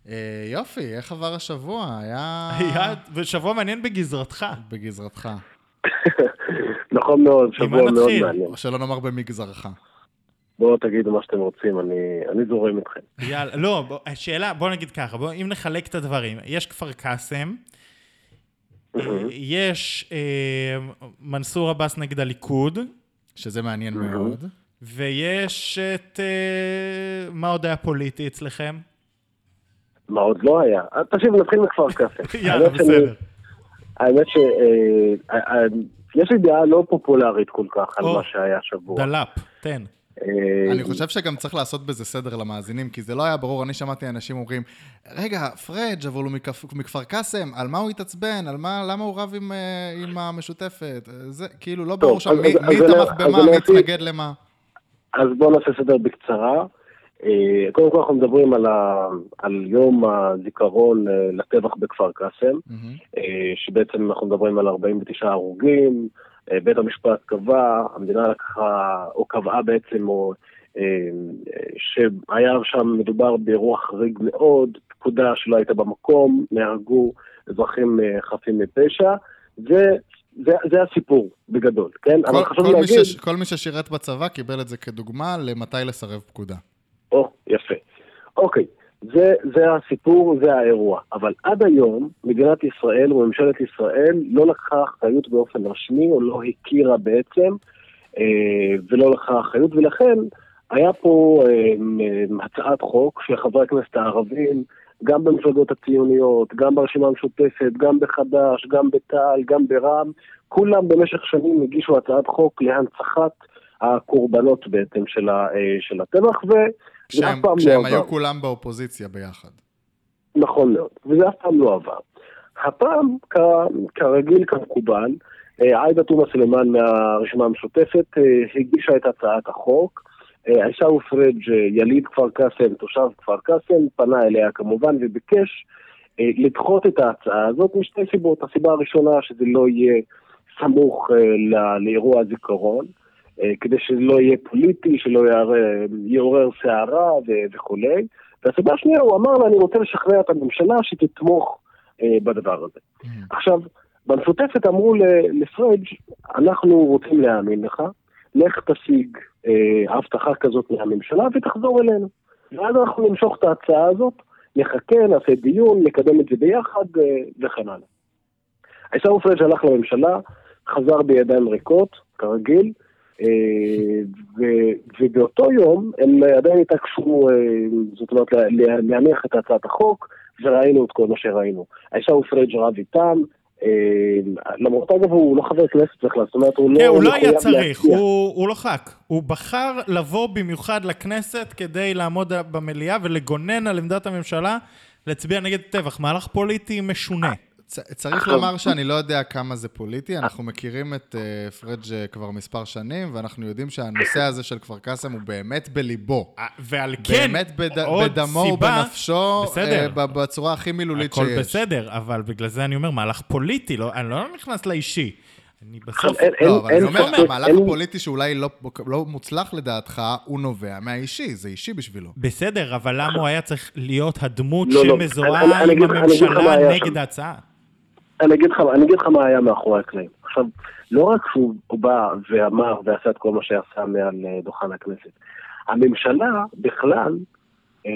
אה, יופי, איך עבר השבוע? היה... היה שבוע מעניין בגזרתך. בגזרתך. נכון מאוד, שבוע מאוד? מעניין. או שלא נאמר במגזרך. בואו תגידו מה שאתם רוצים, אני- אני זורם איתכם. יאללה, לא, בוא, השאלה, בוא נגיד ככה, בוא, אם נחלק את הדברים, יש כפר קאסם, יש אה, מנסור עבאס נגד הליכוד, שזה מעניין מאוד. ויש את... אה, מה עוד היה פוליטי אצלכם? מה עוד לא היה? אה, תקשיב, נתחיל מכפר קאסם. יאללה, בסדר. האמת ש... אה, אה, יש לי דעה לא פופולרית כל כך על. מה שהיה השבוע. דלאפ, תן. אה, אני חושב שגם צריך לעשות בזה סדר למאזינים, כי זה לא היה ברור, אני שמעתי אנשים אומרים, רגע, פריג', אבל הוא מכפ- מכפר קאסם, על מה הוא התעצבן? על מה, למה הוא רב עם, אה, עם המשותפת? אה, זה, כאילו, לא ברור שם מי, תמך במה, מי התנגד למה. אז בואו נעשה סדר בקצרה. קודם כל אנחנו מדברים על, ה... על יום הזיכרון לטבח בכפר קאסם. אה, שבעצם אנחנו מדברים על 49 הרוגים, בית המשפט קבע, המדינה לקחה, או קבעה בעצם, או, אה, אה, שהיה שם מדובר באירוע חריג מאוד, פקודה שלא הייתה במקום, נהרגו אזרחים אה, חפים מפשע, זה, זה, זה הסיפור בגדול, כן? אבל כל, חשוב כל, מי להגיד... ש, כל מי ששירת בצבא קיבל את זה כדוגמה למתי לסרב פקודה. או, יפה. אוקיי, זה, זה הסיפור, זה האירוע. אבל עד היום, מדינת ישראל וממשלת ישראל לא לקחה אחריות באופן רשמי, או לא הכירה בעצם, אה, ולא לקחה אחריות, ולכן היה פה אה, הצעת חוק שחברי הכנסת הערבים, גם במפלגות הציוניות, גם ברשימה המשותפת, גם בחד"ש, גם בתע"ל, גם ברע"מ, כולם במשך שנים הגישו הצעת חוק להנצחת הקורבנות בעצם של, ה, אה, של הטבח, וזה כשהם, פעם לא כשהם עבר. היו כולם באופוזיציה ביחד. נכון מאוד, וזה אף פעם לא עבר. הפעם, כ- כרגיל, כמקובל, אה, עאידה תומא סלימאן מהרשימה המשותפת אה, הגישה את הצעת החוק. אה, עיסאווי פריג', יליד כפר קאסם, תושב כפר קאסם, פנה אליה כמובן וביקש לדחות את ההצעה הזאת משתי סיבות. הסיבה הראשונה, שזה לא יהיה סמוך לאירוע הזיכרון, כדי שלא יהיה פוליטי, שלא יעורר סערה וכולי. והסיבה השנייה, הוא אמר לה, אני רוצה לשכנע את הממשלה שתתמוך אה, בדבר הזה. עכשיו, במשותפת אמרו לפריג', אנחנו רוצים להאמין לך, לך תשיג אה, הבטחה כזאת מהממשלה ותחזור אלינו. ואז אנחנו נמשוך את ההצעה הזאת, נחכה, נעשה דיון, נקדם את זה ביחד אה, וכן הלאה. עיסאווי פריג' הלך לממשלה, חזר בידיים ריקות, כרגיל, אה, ובאותו יום הם עדיין התעקשו, אה, זאת אומרת, לה- להניח את הצעת החוק, וראינו את כל מה שראינו. עיסאווי פריג' רב איתם, אה, למרות אגב הוא לא חבר כנסת בכלל, זאת אומרת הוא לא כן, הוא לא היה צריך, הוא לא ח"כ. הוא בחר לבוא במיוחד לכנסת כדי לעמוד במליאה ולגונן על עמדת הממשלה להצביע נגד טבח. מהלך פוליטי משונה. צ- צריך לומר שאני לא יודע כמה זה פוליטי, אנחנו מכירים את uh, פריג' אה, כבר מספר שנים, ואנחנו יודעים שהנושא הזה של כפר קאסם הוא באמת בליבו. אה, ועל כן, באמת בד... עוד בדמו סיבה- ובנפשו, בסדר. אה, ב- בצורה הכי מילולית הכל שיש. בסדר, אבל בגלל זה אני אומר, מהלך פוליטי, לא, אני לא נכנס לאישי. אני בסוף... אין- אין- לא, אבל אין אני אומר, המהלך אין- הפוליטי שאולי לא, לא מוצלח לדעתך, הוא נובע מהאישי, זה אישי בשבילו. בסדר, אבל למה הוא היה צריך להיות הדמות לא, לא, שמזוהה אני- אני עם אני הממשלה היה נגד שם. ההצעה? אני אגיד לך, אני אגיד לך מה היה מאחורי הקלעים. עכשיו, לא רק שהוא בא ואמר ועשה את כל מה שעשה מעל אה, דוכן הכנסת, הממשלה בכלל אה,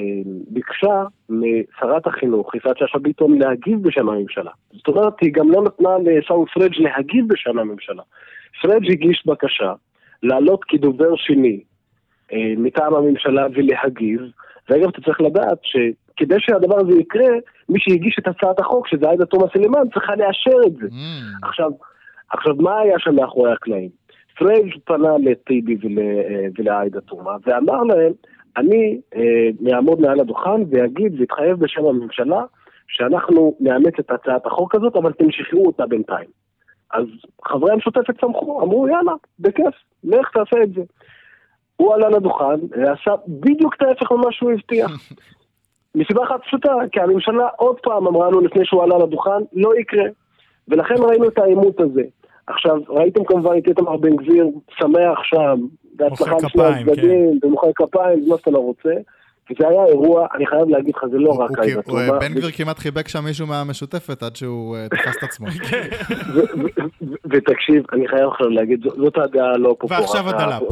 ביקשה משרת החינוך, יפעת שאשא ביטון, להגיב בשם הממשלה. זאת אומרת, היא גם לא נתנה לעיסאווי פריג' להגיב בשם הממשלה. פריג' הגיש בקשה לעלות כדובר שני אה, מטעם הממשלה ולהגיב, ואגב, אתה צריך לדעת שכדי שהדבר הזה יקרה, מי שהגיש את הצעת החוק, שזה עאידה תומא סלימאן, צריכה לאשר את זה. Mm, עכשיו, עכשיו, מה היה שם מאחורי הקלעים? פריג' פנה לטיבי ול, אה, ולעאידה תומא ואמר להם, אני אה, אעמוד מעל הדוכן ואגיד ואתחייב בשם הממשלה שאנחנו נאמץ את הצעת החוק הזאת, אבל תמשכו אותה בינתיים. אז חברי המשותפת שמחו, אמרו יאללה, בכיף, לך תעשה את זה. הוא עלה לדוכן ועשה בדיוק את ההפך ממה שהוא הבטיח. מסיבה אחת פשוטה, כי הממשלה עוד פעם אמרה לו לפני שהוא עלה לדוכן, לא יקרה. ולכן ראינו את העימות הזה. עכשיו, ראיתם כמובן את איתמר בן גביר שמח שם, בהצלחה כפיים, הצדדים, ומוחא כפיים, מה שאתה לא רוצה. וזה היה אירוע, אני חייב להגיד לך, זה לא רק עאידה תומא. בן גביר כמעט חיבק שם מישהו מהמשותפת עד שהוא אה, תפס את עצמו. ו- ותקשיב, אני חייב עכשיו להגיד, זאת הדעה הלא פופולרית. ועכשיו הדלאפ.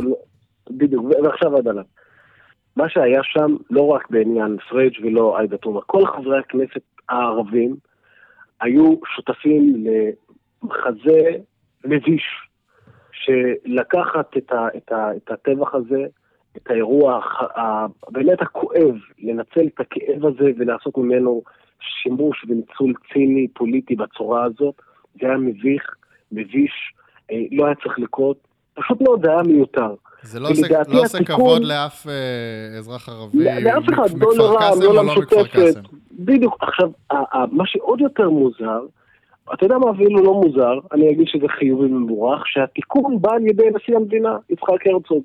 בדיוק, ו- ועכשיו הדלאפ. מה שהיה שם, לא רק בעניין פריג' ולא עאידה תומא, כל חברי הכנסת הערבים היו שותפים למחזה מביש, שלקחת את, ה, את, ה, את הטבח הזה, את האירוע ה- באמת הכואב, לנצל את הכאב הזה ולעשות ממנו שימוש וניצול ציני פוליטי בצורה הזאת, זה היה מביך, מביש, אה, לא היה צריך לקרות, פשוט מאוד זה היה מיותר. זה לא עושה- לא עושה התיקון- כבוד לאף אה, אזרח ערבי לא- לאף אחד, לא מכפר לרע"מ, קאסם לא או לא מכפר. קאסם. בדיוק. עכשיו, מה שעוד יותר מוזר, אתה יודע מה אפילו לא מוזר, אני אגיד שזה חיובי ומבורך, שהתיקון בא על ידי נשיא המדינה, יצחק הרצוג.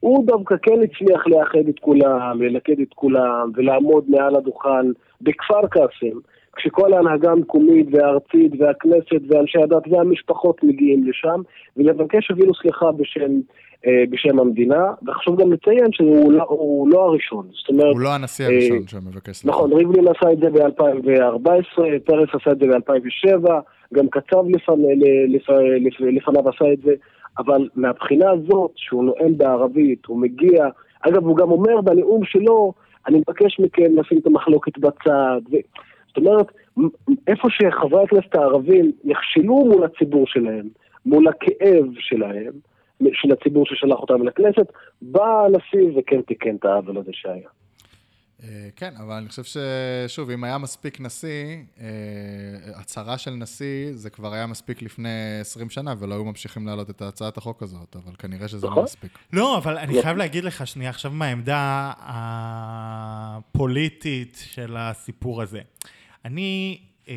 הוא דווקא כן הצליח לאחד את כולם, ללכד את כולם, ולעמוד מעל הדוכן בכפר קאסם, כשכל ההנהגה המקומית והארצית והכנסת ואנשי הדת והמשפחות מגיעים לשם, ולבקש אפילו סליחה בשם, אה, בשם המדינה, וחשוב גם לציין שהוא לא, הוא לא הראשון. זאת אומרת, הוא לא הנשיא אה, הראשון שמבקש סליחה. נכון, ריבלין עשה את זה ב-2014, פרס עשה את זה ב-2007, גם קצב לפנ... לפ... לפ... לפניו עשה את זה, אבל מהבחינה הזאת, שהוא נואם בערבית, הוא מגיע, אגב, הוא גם אומר בנאום שלו, אני מבקש מכם לשים את המחלוקת בצד. ו... זאת אומרת, איפה שחברי הכנסת הערבים נכשלו מול הציבור שלהם, מול הכאב שלהם, של הציבור ששלח אותם לכנסת, בא הנשיא וכן תיקן את העוול הזה שהיה. אה, כן, אבל אני חושב ששוב, אם היה מספיק נשיא, אה, הצהרה של נשיא, זה כבר היה מספיק לפני 20 שנה, ולא היו ממשיכים להעלות את הצעת החוק הזאת, אבל כנראה שזה לא נכון. מספיק. לא, אבל אני. חייב להגיד לך שנייה עכשיו מהעמדה הפוליטית של הסיפור הזה. אני, אה,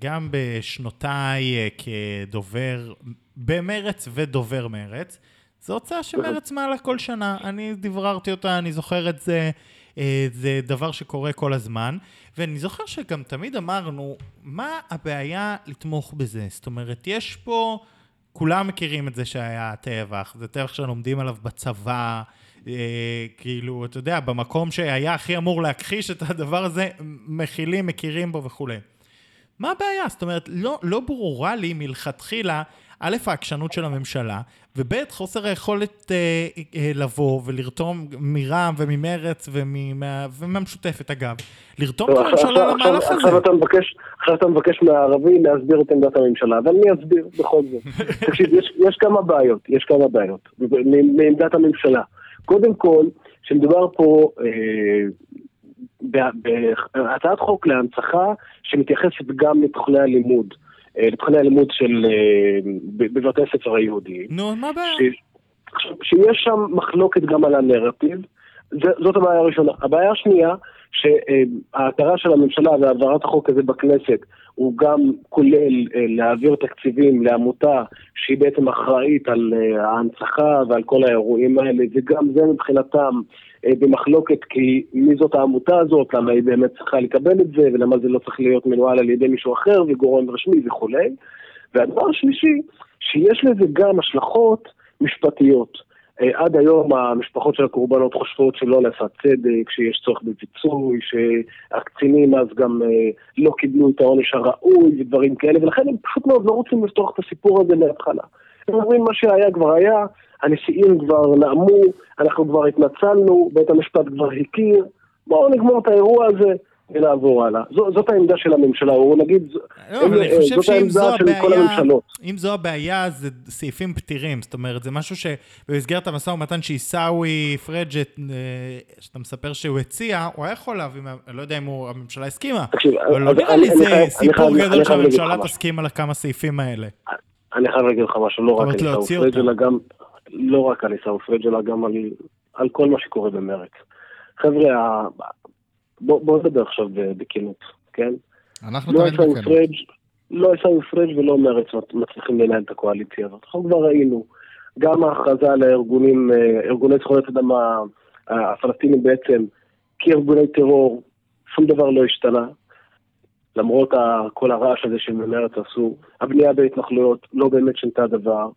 גם בשנותיי אה, כדובר במרץ ודובר מרץ, זו הוצאה שמרץ מעלה כל שנה. אני דבררתי אותה, אני זוכר את זה. אה, זה דבר שקורה כל הזמן, ואני זוכר שגם תמיד אמרנו, מה הבעיה לתמוך בזה? זאת אומרת, יש פה, כולם מכירים את זה שהיה טבח, זה טבח שלומדים עליו בצבא, כאילו, אתה יודע, במקום שהיה הכי אמור להכחיש את הדבר הזה, מכילים, מכירים בו וכולי. מה הבעיה? זאת אומרת, לא, לא ברורה לי מלכתחילה א', העקשנות של הממשלה, וב', חוסר היכולת אה, אה, לבוא ולרתום מרע"מ וממרץ ומה, ומהמשותפת אגב, לרתום את הממשלה למהלך הזה. עכשיו אתה מבקש, עכשיו אתה מבקש מהערבי להסביר את עמדת הממשלה, ואני אסביר בכל זאת. תקשיב, יש, יש כמה בעיות, יש כמה בעיות מעמדת הממשלה. קודם כל, שמדובר פה אה, בהצעת חוק להנצחה שמתייחסת גם לתוכני הלימוד, אה, לתוכני הלימוד של, אה, בבתי הספר היהודיים. נו, מה הבעיה? שיש שם מחלוקת גם על הנרטיב, זאת הבעיה הראשונה. הבעיה השנייה, שההכרה של הממשלה והעברת החוק הזה בכנסת הוא גם כולל אה, להעביר תקציבים לעמותה שהיא בעצם אחראית על ההנצחה ועל כל האירועים האלה, וגם זה מבחינתם אה, במחלוקת כי מי זאת העמותה הזאת, למה היא באמת צריכה לקבל את זה, ולמה זה לא צריך להיות מנוהל על ידי מישהו אחר וגורם רשמי וכולי. והדבר השלישי, שיש לזה גם השלכות משפטיות. אה, עד היום המשפחות של הקורבנות חושבות שלא נעשה צדק, שיש צורך בפיצוי, שהקצינים אז גם אה, לא קיבלו את העונש הראוי ודברים כאלה, ולכן הם פשוט מאוד לא רוצים לפתוח את הסיפור הזה מההתחלה. הם אומרים מה שהיה כבר היה, הנשיאים כבר נאמו, אנחנו כבר התנצלנו, בית המשפט כבר הכיר, בואו נגמור את האירוע הזה ונעבור הלאה. זאת העמדה של הממשלה, או נגיד, לא, אבל אני חושב שאם זו הבעיה, אם זו הבעיה, זה סעיפים פתירים, זאת אומרת, זה משהו שבמסגרת המשא ומתן שעיסאווי פריג' אה, שאתה מספר שהוא הציע, הוא היה יכול להביא, אני לא יודע אם הוא, הממשלה הסכימה, אבל לא נראה לי זה סיפור גדול שהממשלה תסכים על הכמה סעיפים האלה. אני חייב להגיד לך משהו, לא רק על עיסאווי פריג', אלא גם, לא רק על עיסאווי פריג', אלא גם על, כל מה שקורה במרץ. חבר'ה, בוא נדבר עכשיו בכנות, כן? אנחנו לא תמיד בכנות. לא עיסאווי פריג' ולא מרץ מצליחים לנהל את הקואליציה הזאת. אנחנו כבר ראינו, גם ההכרזה על הארגונים, אה, ארגוני זכויות אדם הפלסטינים בעצם כארגוני טרור, שום דבר לא השתנה. למרות כל הרעש הזה שמרץ עשו, הבנייה בהתנחלויות לא באמת שינתה דבר.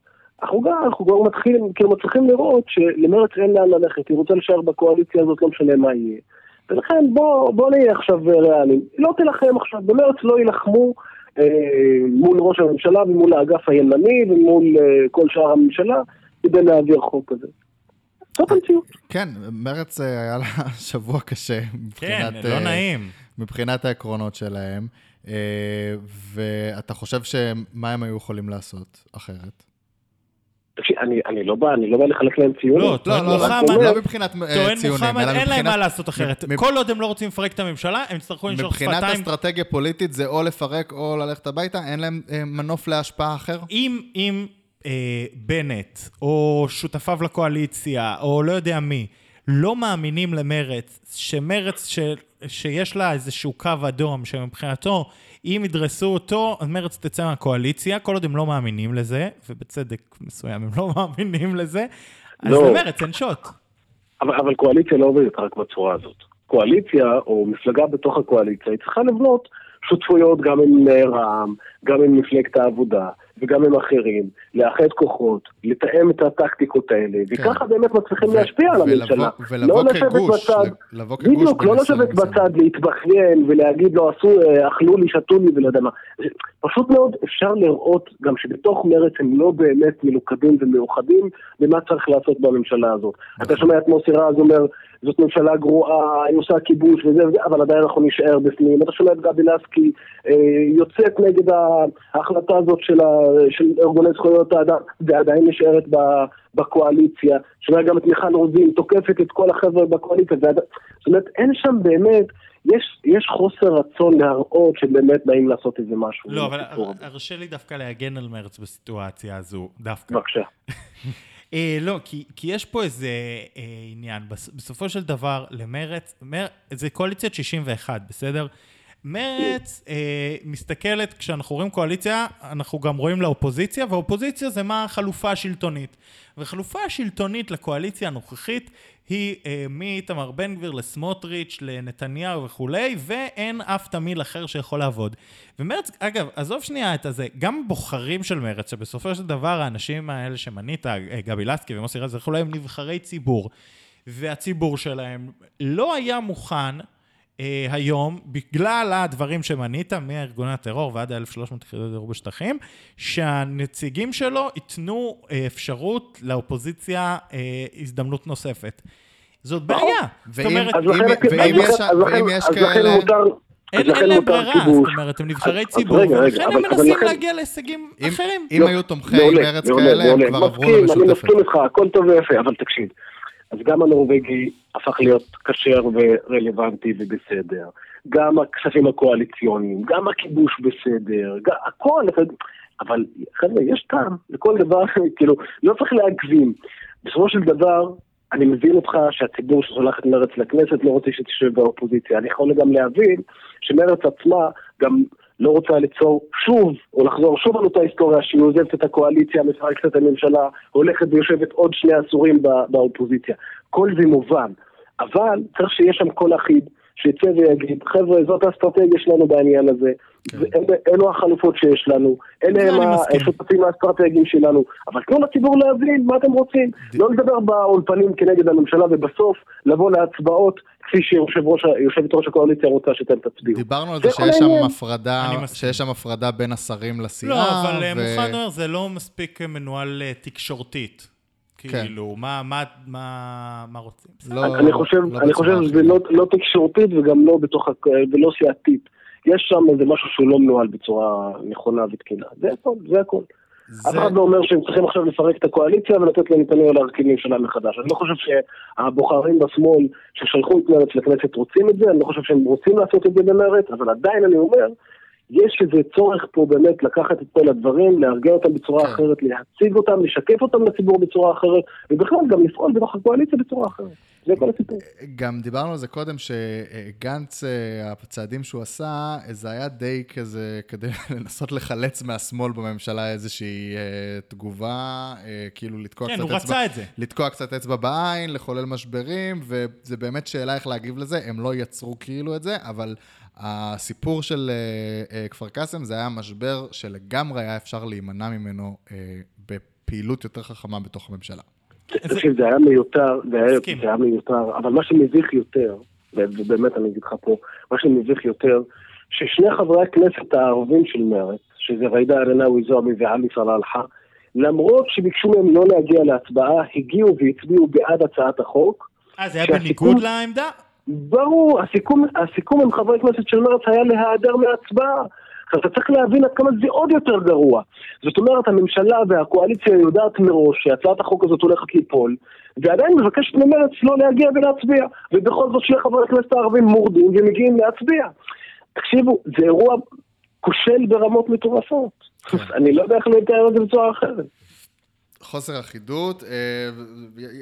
אנחנו גם, אנחנו כבר מתחילים, כאילו מצליחים לראות שלמרץ אין לאן ללכת, היא רוצה להישאר בקואליציה הזאת, לא משנה מה יהיה. ולכן בוא, בוא נהיה עכשיו ריאליים. לא תילחם עכשיו, במרץ לא יילחמו אה, מול ראש הממשלה ומול האגף הימני ומול אה, כל שאר הממשלה כדי להעביר חוק כזה. זאת המציאות. כן, מרץ אה, היה לה שבוע קשה מבחינת... כן, לא אה, נעים. מבחינת העקרונות שלהם. אה, ואתה חושב שמה הם היו יכולים לעשות אחרת? אני, אני לא בא, אני לא בא לחלק להם ציונים. לא, טוען לא, מוחמד, לא מבחינת אה, ציונים, אלא מבחינת... אין להם מה לעשות אחרת. כל עוד הם לא רוצים לפרק את הממשלה, הם יצטרכו לנשוך שפתיים. מבחינת אסטרטגיה פוליטית זה או לפרק או ללכת הביתה, אין להם אה, מנוף להשפעה אחר? אם, אם אה, בנט, או שותפיו לקואליציה, או לא יודע מי, לא מאמינים למרץ, שמרץ ש, שיש לה איזשהו קו אדום, שמבחינתו, אם ידרסו אותו, אז מרץ תצא מהקואליציה, כל עוד הם לא מאמינים לזה, ובצדק מסוים הם לא מאמינים לזה, אז לא. למרץ אין שוט. אבל, אבל קואליציה לא עובדת רק בצורה הזאת. קואליציה, או מפלגה בתוך הקואליציה, היא צריכה לבנות שותפויות גם עם רע"מ, גם עם מפלגת העבודה, וגם עם אחרים, לאחד כוחות, לתאם את הטקטיקות האלה, כן. וככה באמת מצליחים להשפיע על הממשלה. ולבוא לא כגוש, בצד, לבוא כגוש. בדיוק, לא לשבת בצד, להתבכיין ולהגיד לו, עשו, אה, אכלו לי, שתו לי ולא יודע מה. פשוט מאוד אפשר לראות גם שבתוך מרץ הם לא באמת מלוכדים ומאוחדים במה צריך לעשות בממשלה הזאת. נכון. אתה שומע את מוסי רז אומר, זאת ממשלה גרועה, היא עושה כיבוש וזה וזה, אבל עדיין אנחנו נשאר בפנים. אתה שומע את גבי לסקי אה, יוצאת נגד ההחלטה הזאת של, ה, של ארגוני זכויות האדם, ועדיין נשארת ב, בקואליציה. שומע גם את מיכל רוזין תוקפת את כל החבר'ה בקואליציה. ועד... זאת אומרת, אין שם באמת... יש, יש חוסר רצון להראות שבאמת באים לעשות איזה משהו. לא, אבל הרשה לי דווקא להגן על מרץ בסיטואציה הזו, דווקא. בבקשה. אה, לא, כי, כי יש פה איזה אה, עניין. בסופו של דבר, למרץ, מר, זה קואליציית 61, בסדר? מרץ אה, מסתכלת, כשאנחנו רואים קואליציה, אנחנו גם רואים לאופוזיציה, ואופוזיציה זה מה החלופה השלטונית. וחלופה השלטונית לקואליציה הנוכחית היא אה, מאיתמר בן גביר לסמוטריץ', לנתניהו וכולי, ואין אף תמיל אחר שיכול לעבוד. ומרץ, אגב, עזוב שנייה את הזה, גם בוחרים של מרץ, שבסופו של דבר האנשים האלה שמנית, אה, גבי לסקי ומוסי רז וכולי, הם נבחרי ציבור, והציבור שלהם לא היה מוכן אה, היום, בגלל הדברים שמנית, מארגוני הטרור ועד ה-1300 יחידות דיור בשטחים, שהנציגים שלו ייתנו אה, אפשרות לאופוזיציה אה, הזדמנות נוספת. זאת בעיה. זאת ואם- אומרת, יש- כאלה- אין להם ברירה, זאת. אומרת, הם נבחרי אז- ציבור, ולכן הם מנסים להגיע להישגים אחרים. אם לא, היו תומכי מעולה, מרץ מעולה, כאלה, הם. כבר עברו מסכים, אני למשותפת. מסכים איתך, הכל טוב ויפה, אבל תקשיב. אז גם הנורבגי הפך להיות כשר ורלוונטי ובסדר. גם הכספים הקואליציוניים, גם הכיבוש בסדר, גם, הכל, אבל חבר'ה, יש טעם לכל דבר, כאילו, לא צריך להגזים. בסופו של דבר, אני מבין אותך שהציבור ששולח את מרץ לכנסת לא רוצה שתשב באופוזיציה. אני יכול גם להבין שמרץ עצמה גם לא רוצה ליצור שוב, או לחזור שוב על אותה היסטוריה שהיא עוזבת את הקואליציה, מפרקת את הממשלה, הולכת ויושבת עוד שני עשורים ב- באופוזיציה. כל זה מובן, אבל צריך שיהיה שם קול אחיד, שיצא ויגיד, חבר'ה, זאת האסטרטגיה שלנו בעניין הזה, ואלה- אלו החלופות שיש לנו, אלה הם. השותפים האסטרטגיים שלנו, אבל תנו לציבור להבין מה אתם רוצים, לא לדבר באולפנים כנגד הממשלה, ובסוף לבוא להצבעות כפי שיושבת ראש הקואליציה רוצה שאתם תצביעו. דיברנו על זה שיש שם. הפרדה. שיש שם הפרדה בין השרים לסיעה. לא, אבל אה, ו- מוחמד אומר, זה לא מספיק מנוהל אה, תקשורתית. כן. כאילו, מה- מה- מה מה רוצים? לא- אני חושב, לא אני חושב שזה. לא, לא תקשורתית וגם לא בתוך, ה- ולא סיעתית. יש שם איזה משהו שהוא לא מנוהל בצורה נכונה ותקינה. זה הכל, זה הכל. אף זה- אחד לא אומר שהם צריכים עכשיו לפרק את הקואליציה ולתת לנתניהו להרכיב ממשלה מחדש. אני לא חושב שהבוחרים בשמאל ששלחו את מרצ לכנסת רוצים את זה, אני לא חושב שהם רוצים לעשות את זה במרצ, אבל עדיין אני אומר, יש איזה צורך פה באמת לקחת את כל הדברים, לארגן אותם בצורה כן. אחרת, להציג אותם, לשקף אותם לציבור בצורה אחרת, ובכלל גם לפעול בתוך הקואליציה בצורה אחרת. זה כל הסיפור. גם דיברנו על זה קודם, שגנץ, אה, הצעדים שהוא עשה, זה היה די כזה, כדי לנסות לחלץ מהשמאל בממשלה איזושהי אה, תגובה, אה, כאילו לתקוע כן, קצת הוא אצבע. רצה את זה. לתקוע קצת אצבע בעין, לחולל משברים, וזה באמת שאלה איך להגיב לזה. הם לא יצרו כאילו את זה, אבל הסיפור של אה, אה, כפר קאסם זה היה משבר שלגמרי היה אפשר להימנע ממנו אה, בפעילות יותר חכמה בתוך הממשלה. תקשיב, זה היה מיותר, זה היה, מסכים. זה היה מיותר, אבל מה שמביך יותר, ובאמת אני אגיד לך פה, מה שמביך יותר, ששני חברי הכנסת הערבים של מרצ, שזה ג'ידא רינאוי זועבי ועלי סלאלחה, למרות שביקשו מהם לא להגיע להצבעה, הגיעו והצביעו בעד הצעת החוק. אה, זה היה בניגוד לעמדה? ברור, הסיכום, הסיכום עם חברי כנסת של מרצ היה להיעדר מהצבעה. עכשיו, אתה צריך להבין עד כמה זה עוד יותר גרוע. זאת אומרת, הממשלה והקואליציה יודעת מראש שהצעת החוק הזאת הולכת ליפול, ועדיין מבקשת ממרצ לא להגיע ולהצביע. ובכל זאת שני חברי הכנסת הערבים מורדים ומגיעים להצביע. תקשיבו, זה אירוע כושל ברמות מטורפות. אני לא יודע איך לתאר את זה בצורה אחרת. חוסר אחידות, אה,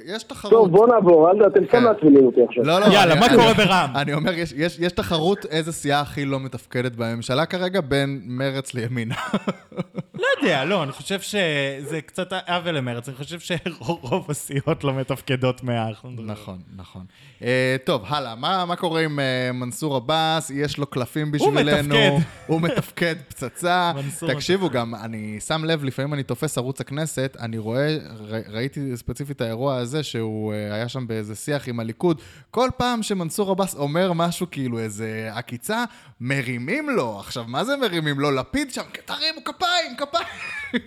יש תחרות. טוב, בוא נעבור, אל אתם כן. סתם מעצבנים אותי עכשיו. לא, לא, יאללה, מה קורה ברע"מ? אני אומר, יש, יש, יש תחרות איזה סיעה הכי לא מתפקדת בממשלה כרגע בין מרץ לימינה. לא יודע, לא, אני חושב שזה קצת עוול למרץ, אני חושב שרוב הסיעות לא מתפקדות מאה. נכון, נכון. Uh, טוב, הלאה, מה, קורה עם uh, מנסור עבאס? יש לו קלפים בשבילנו. מתפקד. הוא מתפקד פצצה. תקשיבו, גם אני שם לב, לפעמים אני תופס ערוץ הכנסת, אני רואה, ראיתי ספציפית את האירוע הזה, שהוא uh, היה שם באיזה שיח עם הליכוד. כל פעם שמנסור עבאס אומר משהו, כאילו איזה עקיצה, מרימים לו. עכשיו, מה זה מרימים לו? לפיד שם, תרימו כפיים, כפיים.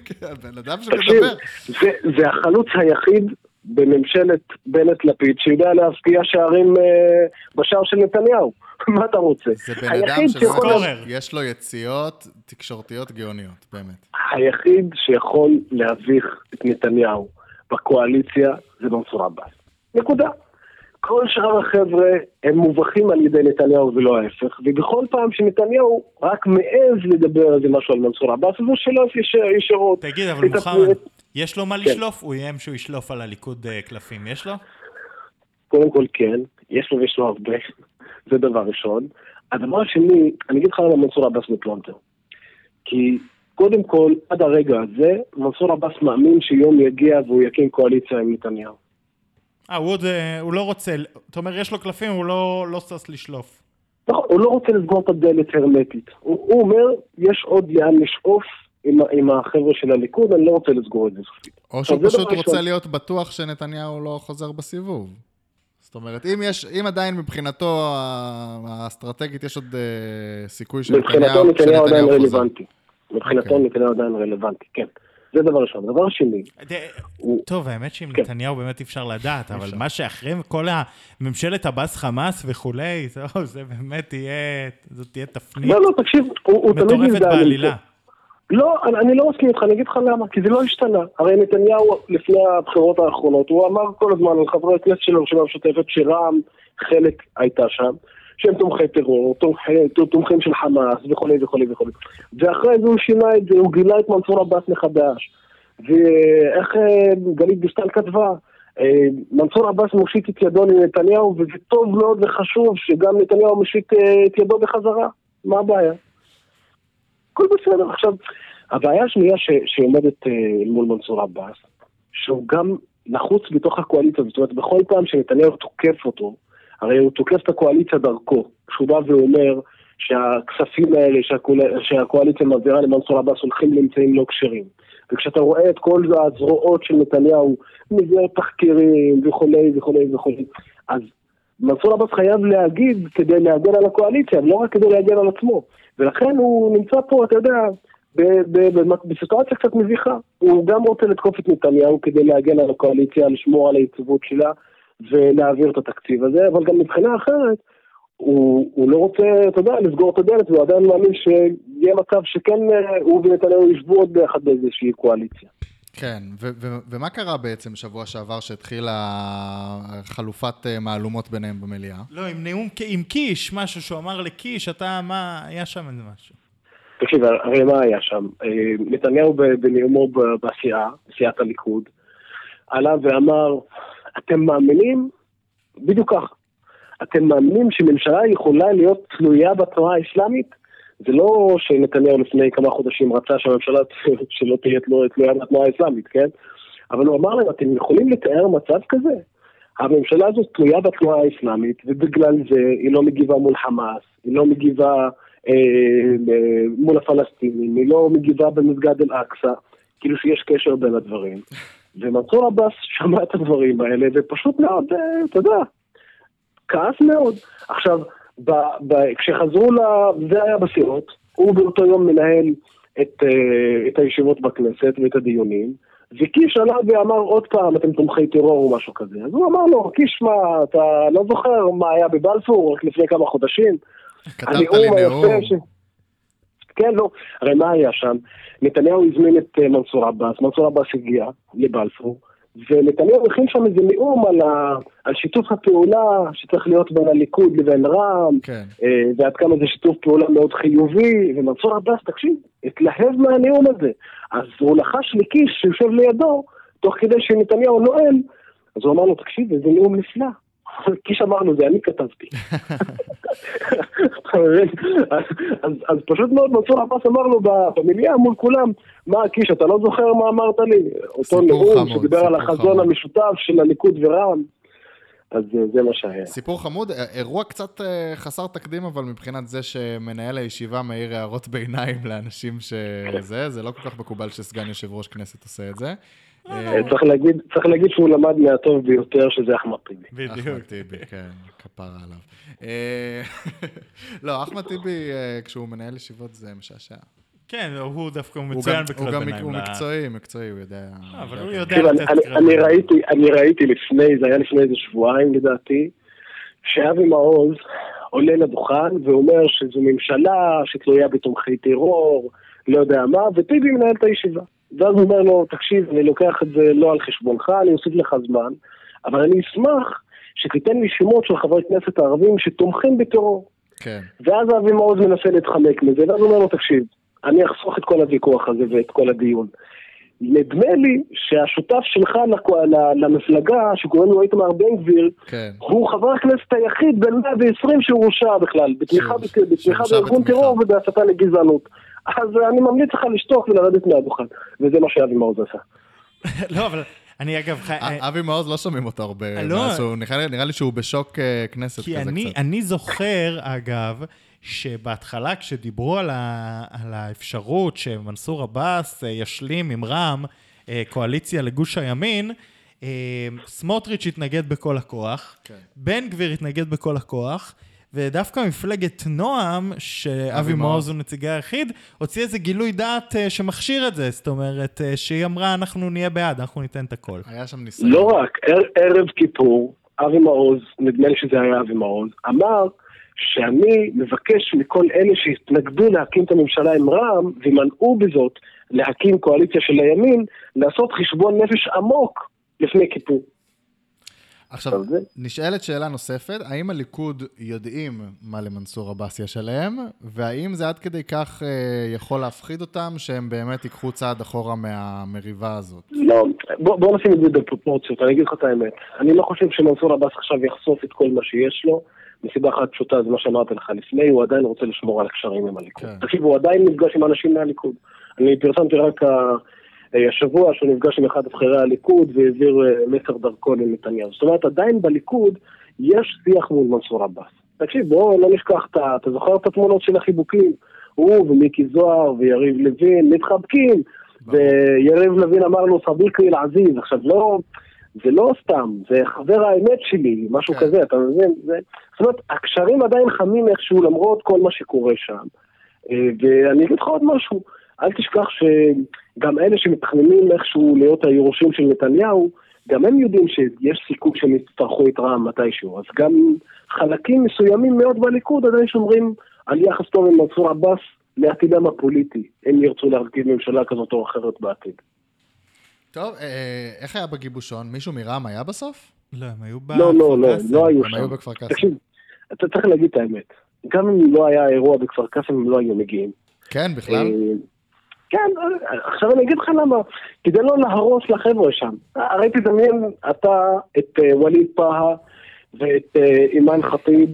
כן, בן אדם תקשיב, שמדבר. זה, זה החלוץ היחיד בממשלת בנט-לפיד שיודע להבקיע שערים אה, בשער של נתניהו. מה אתה רוצה? זה בן אדם סקורר. יש לו יציאות תקשורתיות גאוניות, באמת. היחיד שיכול להביך את נתניהו בקואליציה זה מנסור עבאס. נקודה. כל שאר החבר'ה הם מובכים על ידי נתניהו ולא ההפך, ובכל פעם שנתניהו רק מעז לדבר איזה משהו על מנסור עבאס, אז הוא שולף יש- ישירות. תגיד, אבל מוחמד. יש לו מה כן. לשלוף? הוא איים שהוא ישלוף על הליכוד אה, קלפים, יש לו? קודם כל כן, יש לו ויש לו הרבה, זה דבר ראשון. הדבר השני, אני אגיד לך למה מנסור עבאס בפלונטר. כי קודם כל, עד הרגע הזה, מנסור עבאס מאמין שיום יגיע והוא יקים קואליציה עם נתניהו. אה, הוא עוד, אה, הוא לא רוצה, אתה אומר, יש לו קלפים, הוא לא לא שש לשלוף. נכון, הוא לא רוצה לסגור את הדלת הרמטית. הוא, הוא אומר, יש עוד לאן לשאוף עם, עם החבר'ה של הליכוד, אני לא רוצה לסגור את זה סופית. או שהוא פשוט רוצה ראשון. להיות בטוח שנתניהו לא חוזר בסיבוב. זאת אומרת, אם יש, אם עדיין מבחינתו האסטרטגית יש עוד אה, סיכוי של מבחינתו נתניהו עדיין רלוונטי. מבחינתו אוקיי. נתניהו עדיין רלוונטי, כן. זה דבר ראשון. דבר שני... טוב, האמת שעם כן. נתניהו באמת אי אפשר לדעת, אבל מה שאחרי כל הממשלת עבאס חמאס וכולי, זה באמת תהיה, זאת תהיה תפנית לא, לא, תקשיב, הוא תמיד מטורפת בעלילה. לא, אני לא מסכים איתך, אני אגיד לך למה, כי זה לא השתנה. הרי נתניהו, לפני הבחירות האחרונות, הוא אמר כל הזמן על חברי הכנסת של הרשימה המשותפת, שרע"מ חלק הייתה שם, שהם תומכי טרור, תומכי, תומכים של חמאס וכולי וכולי וכולי. ואחרי זה הוא שינה את זה, הוא גילה את מנסור עבאס מחדש. ואיך אה, גלית דיסטל כתבה, אה, מנסור עבאס מושיט את ידו לנתניהו, וזה טוב מאוד וחשוב שגם נתניהו מושיט אה, את ידו בחזרה. מה הבעיה? הכל בסדר. עכשיו, הבעיה השנייה שעומדת מול מנסור עבאס, שהוא גם נחוץ בתוך הקואליציה, זאת אומרת, בכל פעם שנתניהו תוקף אותו, הרי הוא תוקף את הקואליציה דרכו, כשהוא בא ואומר שהכספים האלה שהקואליציה מעבירה למנסור עבאס הולכים לאמצעים לא כשרים. וכשאתה רואה את כל הזרועות של נתניהו, מביאות תחקירים וכולי וכולי וכולי, אז מנסור עבאס חייב להגיד כדי להגן על הקואליציה, לא רק כדי להגן על עצמו. ולכן הוא נמצא פה, אתה יודע, בסיטואציה קצת מביכה. הוא גם רוצה לתקוף את נתניהו כדי להגן על הקואליציה, לשמור על היציבות שלה ולהעביר את התקציב הזה, אבל גם מבחינה אחרת, הוא, הוא לא רוצה, אתה יודע, לסגור את הדלת, והוא עדיין מאמין שיהיה מצב שכן אה, הוא ונתניהו ישבו עוד ביחד באיזושהי קואליציה. כן, ו- ו- ומה קרה בעצם שבוע שעבר שהתחילה חלופת אה, מהלומות ביניהם במליאה? לא, עם נאום עם קיש, משהו שהוא אמר לקיש, אתה, מה, היה שם איזה משהו. תקשיב, הרי מה היה שם? אה, נתניהו בנאומו בסיעה, בסיעת הליכוד, עלה ואמר, אתם מאמינים? בדיוק כך. אתם מאמינים שממשלה יכולה להיות תלויה בתנועה האסלאמית? זה לא שנתניהו לפני כמה חודשים רצה שהממשלה שלא תהיה תלויה בתנועה האסלאמית, כן? אבל הוא אמר להם, אתם יכולים לתאר מצב כזה? הממשלה הזאת תלויה בתנועה האסלאמית, ובגלל זה היא לא מגיבה מול חמאס, היא לא מגיבה אה, מול הפלסטינים, היא לא מגיבה במסגד אל-אקצא, כאילו שיש קשר בין הדברים. ומנסור עבאס שמע את הדברים האלה, ופשוט מאוד, אה, אתה יודע, כעס מאוד. עכשיו, ב, ב, כשחזרו ל... זה היה בסיעות, הוא באותו יום מנהל את, uh, את הישיבות בכנסת ואת הדיונים, וקיש עלה ואמר עוד פעם, אתם תומכי טרור או משהו כזה. אז הוא אמר לו, קיש, מה, אתה לא זוכר מה היה בבלפור רק לפני כמה חודשים? כתבת לי נאום. ש... כן, לא. הרי מה היה שם? נתניהו הזמין את uh, מנסור עבאס, מנסור עבאס הגיע לבלפור, ונתניהו הכין שם איזה נאום על, ה, על שיתוף הפעולה שצריך להיות בין הליכוד לבין רע"מ, כן. אה, ועד כמה זה שיתוף פעולה מאוד חיובי, ומנסור עבאס, תקשיב, התלהב מהנאום הזה. אז הוא לחש לקיש שיושב לידו, תוך כדי שנתניהו נואם, אז הוא אמר לו, תקשיב, איזה נאום נפלא. קיש אמר לו, זה אני כתבתי. אז פשוט מאוד מנסור עבאס אמר לו במליאה מול כולם, מה קיש, אתה לא זוכר מה אמרת לי? אותו נאום שדיבר על החזון המשותף של הליכוד ורע"מ. אז זה מה שהיה. סיפור חמוד, אירוע קצת אה, חסר תקדים, אבל מבחינת זה שמנהל הישיבה מעיר הערות ביניים לאנשים שזה, זה לא כל כך מקובל שסגן יושב ראש כנסת עושה את זה. אה, צריך להגיד, צריך להגיד שהוא למד מהטוב ביותר, שזה אחמד טיבי. בדיוק. אחמד טיבי, כן, כפרה עליו. אה, לא, אחמד טיבי, אה, כשהוא מנהל ישיבות זה משעשע. כן, הוא דווקא מצוין בקריאות ביניים. הוא מקצועי, מקצועי, הוא יודע... אבל הוא יודע לתת קריאות ביניים. אני ראיתי לפני, זה היה לפני איזה שבועיים לדעתי, שאבי מעוז עולה לדוכן ואומר שזו ממשלה שתלויה בתומכי טרור, לא יודע מה, וטיבי מנהל את הישיבה. ואז הוא אומר לו, תקשיב, אני לוקח את זה לא על חשבונך, אני אוסיף לך זמן, אבל אני אשמח שתיתן לי שמות של חברי כנסת הערבים שתומכים בטרור. כן. ואז אבי מעוז מנסה להתחמק מזה, ואז הוא אומר לו, תקשיב, אני אחסוך את כל הוויכוח הזה ואת כל הדיון. נדמה לי שהשותף שלך למפלגה, שקוראים לו איתמר בן גביר, כן. הוא חבר הכנסת היחיד בין 120 שהורשע בכלל, בתמיכה בארגון טרור ובהסתה לגזענות. אז אני ממליץ לך לשתוק ולרדת מהדוכן, וזה מה שאבי מעוז עשה. לא, אבל אני אגב... אבי מעוז לא שומעים אותו הרבה, לא. נראה לי שהוא בשוק אה, כנסת כזה קצת. כי אני זוכר, אגב, שבהתחלה כשדיברו על, ה, על האפשרות שמנסור עבאס אה, ישלים עם רע"מ אה, קואליציה לגוש הימין, אה, סמוטריץ' התנגד בכל הכוח, כן. בן גביר התנגד בכל הכוח, ודווקא מפלגת נועם, שאבי אבי מעוז. הוא נציגה היחיד, הוציא איזה גילוי דעת אה, שמכשיר את זה, זאת אומרת, אה, שהיא אמרה, אנחנו נהיה בעד, אנחנו ניתן את הכל. היה שם ניסיון. לא רק, ער- ערב כיפור, אבי מעוז, נדמה לי שזה היה אבי מעוז, אמר שאני מבקש מכל אלה שהתנגדו להקים את הממשלה עם רע"מ, ומנעו בזאת להקים קואליציה של הימין, לעשות חשבון נפש עמוק לפני כיפור. עכשיו, נשאלת שאלה נוספת, האם הליכוד יודעים מה למנסור עבאס יש עליהם, והאם זה עד כדי כך אה, יכול להפחיד אותם שהם באמת ייקחו צעד אחורה מהמריבה הזאת? לא, בוא, בוא נשים את זה בפרופורציות, אני אגיד לך את האמת. אני לא חושב שמנסור עבאס עכשיו יחשוף את כל מה שיש לו, מסיבה אחת פשוטה, זה מה שאמרתי לך לפני, הוא עדיין רוצה לשמור על הקשרים עם הליכוד. כן. תקשיב, הוא עדיין נפגש עם אנשים מהליכוד. אני פרסמתי רק השבוע שהוא נפגש עם אחד הבכירי הליכוד והעביר אה, מסר דרכו לנתניהו. זאת אומרת, עדיין בליכוד יש שיח מול מנסור עבאס. תקשיב, בואו לא נשכח, את ה- אתה זוכר את התמונות של החיבוקים? הוא ומיקי זוהר ויריב לוין מתחבקים, ויריב לוין אמר לו סביקי אל-עזיז. עכשיו, לא... זה לא סתם, זה חבר האמת שלי, משהו כן. כזה, אתה מבין? זה... זאת אומרת, הקשרים עדיין חמים איכשהו למרות כל מה שקורה שם. אה, ואני אגיד לך עוד משהו, אל תשכח שגם אלה שמתכננים איכשהו להיות היורשים של נתניהו, גם הם יודעים שיש סיכוי שהם יצטרכו את רע"מ מתישהו. אז גם חלקים מסוימים מאוד בליכוד עדיין שומרים על יחס טוב עם מנסור עבאס לעתידם הפוליטי, אם ירצו להרכיב ממשלה כזאת או אחרת בעתיד. טוב, אה, איך היה בגיבושון? מישהו מרע"מ היה בסוף? לא, הם היו לא, לא, לא, בכפר לא היו הם שם. היו בכפר קאסם. תקשיב, אתה צריך להגיד את האמת. גם אם לא היה אירוע בכפר קאסם, הם לא היו מגיעים. כן, בכלל? אה, כן, אה, עכשיו אני אגיד לך למה. כדי לא להרוס לחבר'ה שם. הרי תדמיין אתה את אה, ווליד טאהא ואת אה, אימאן ח'טיב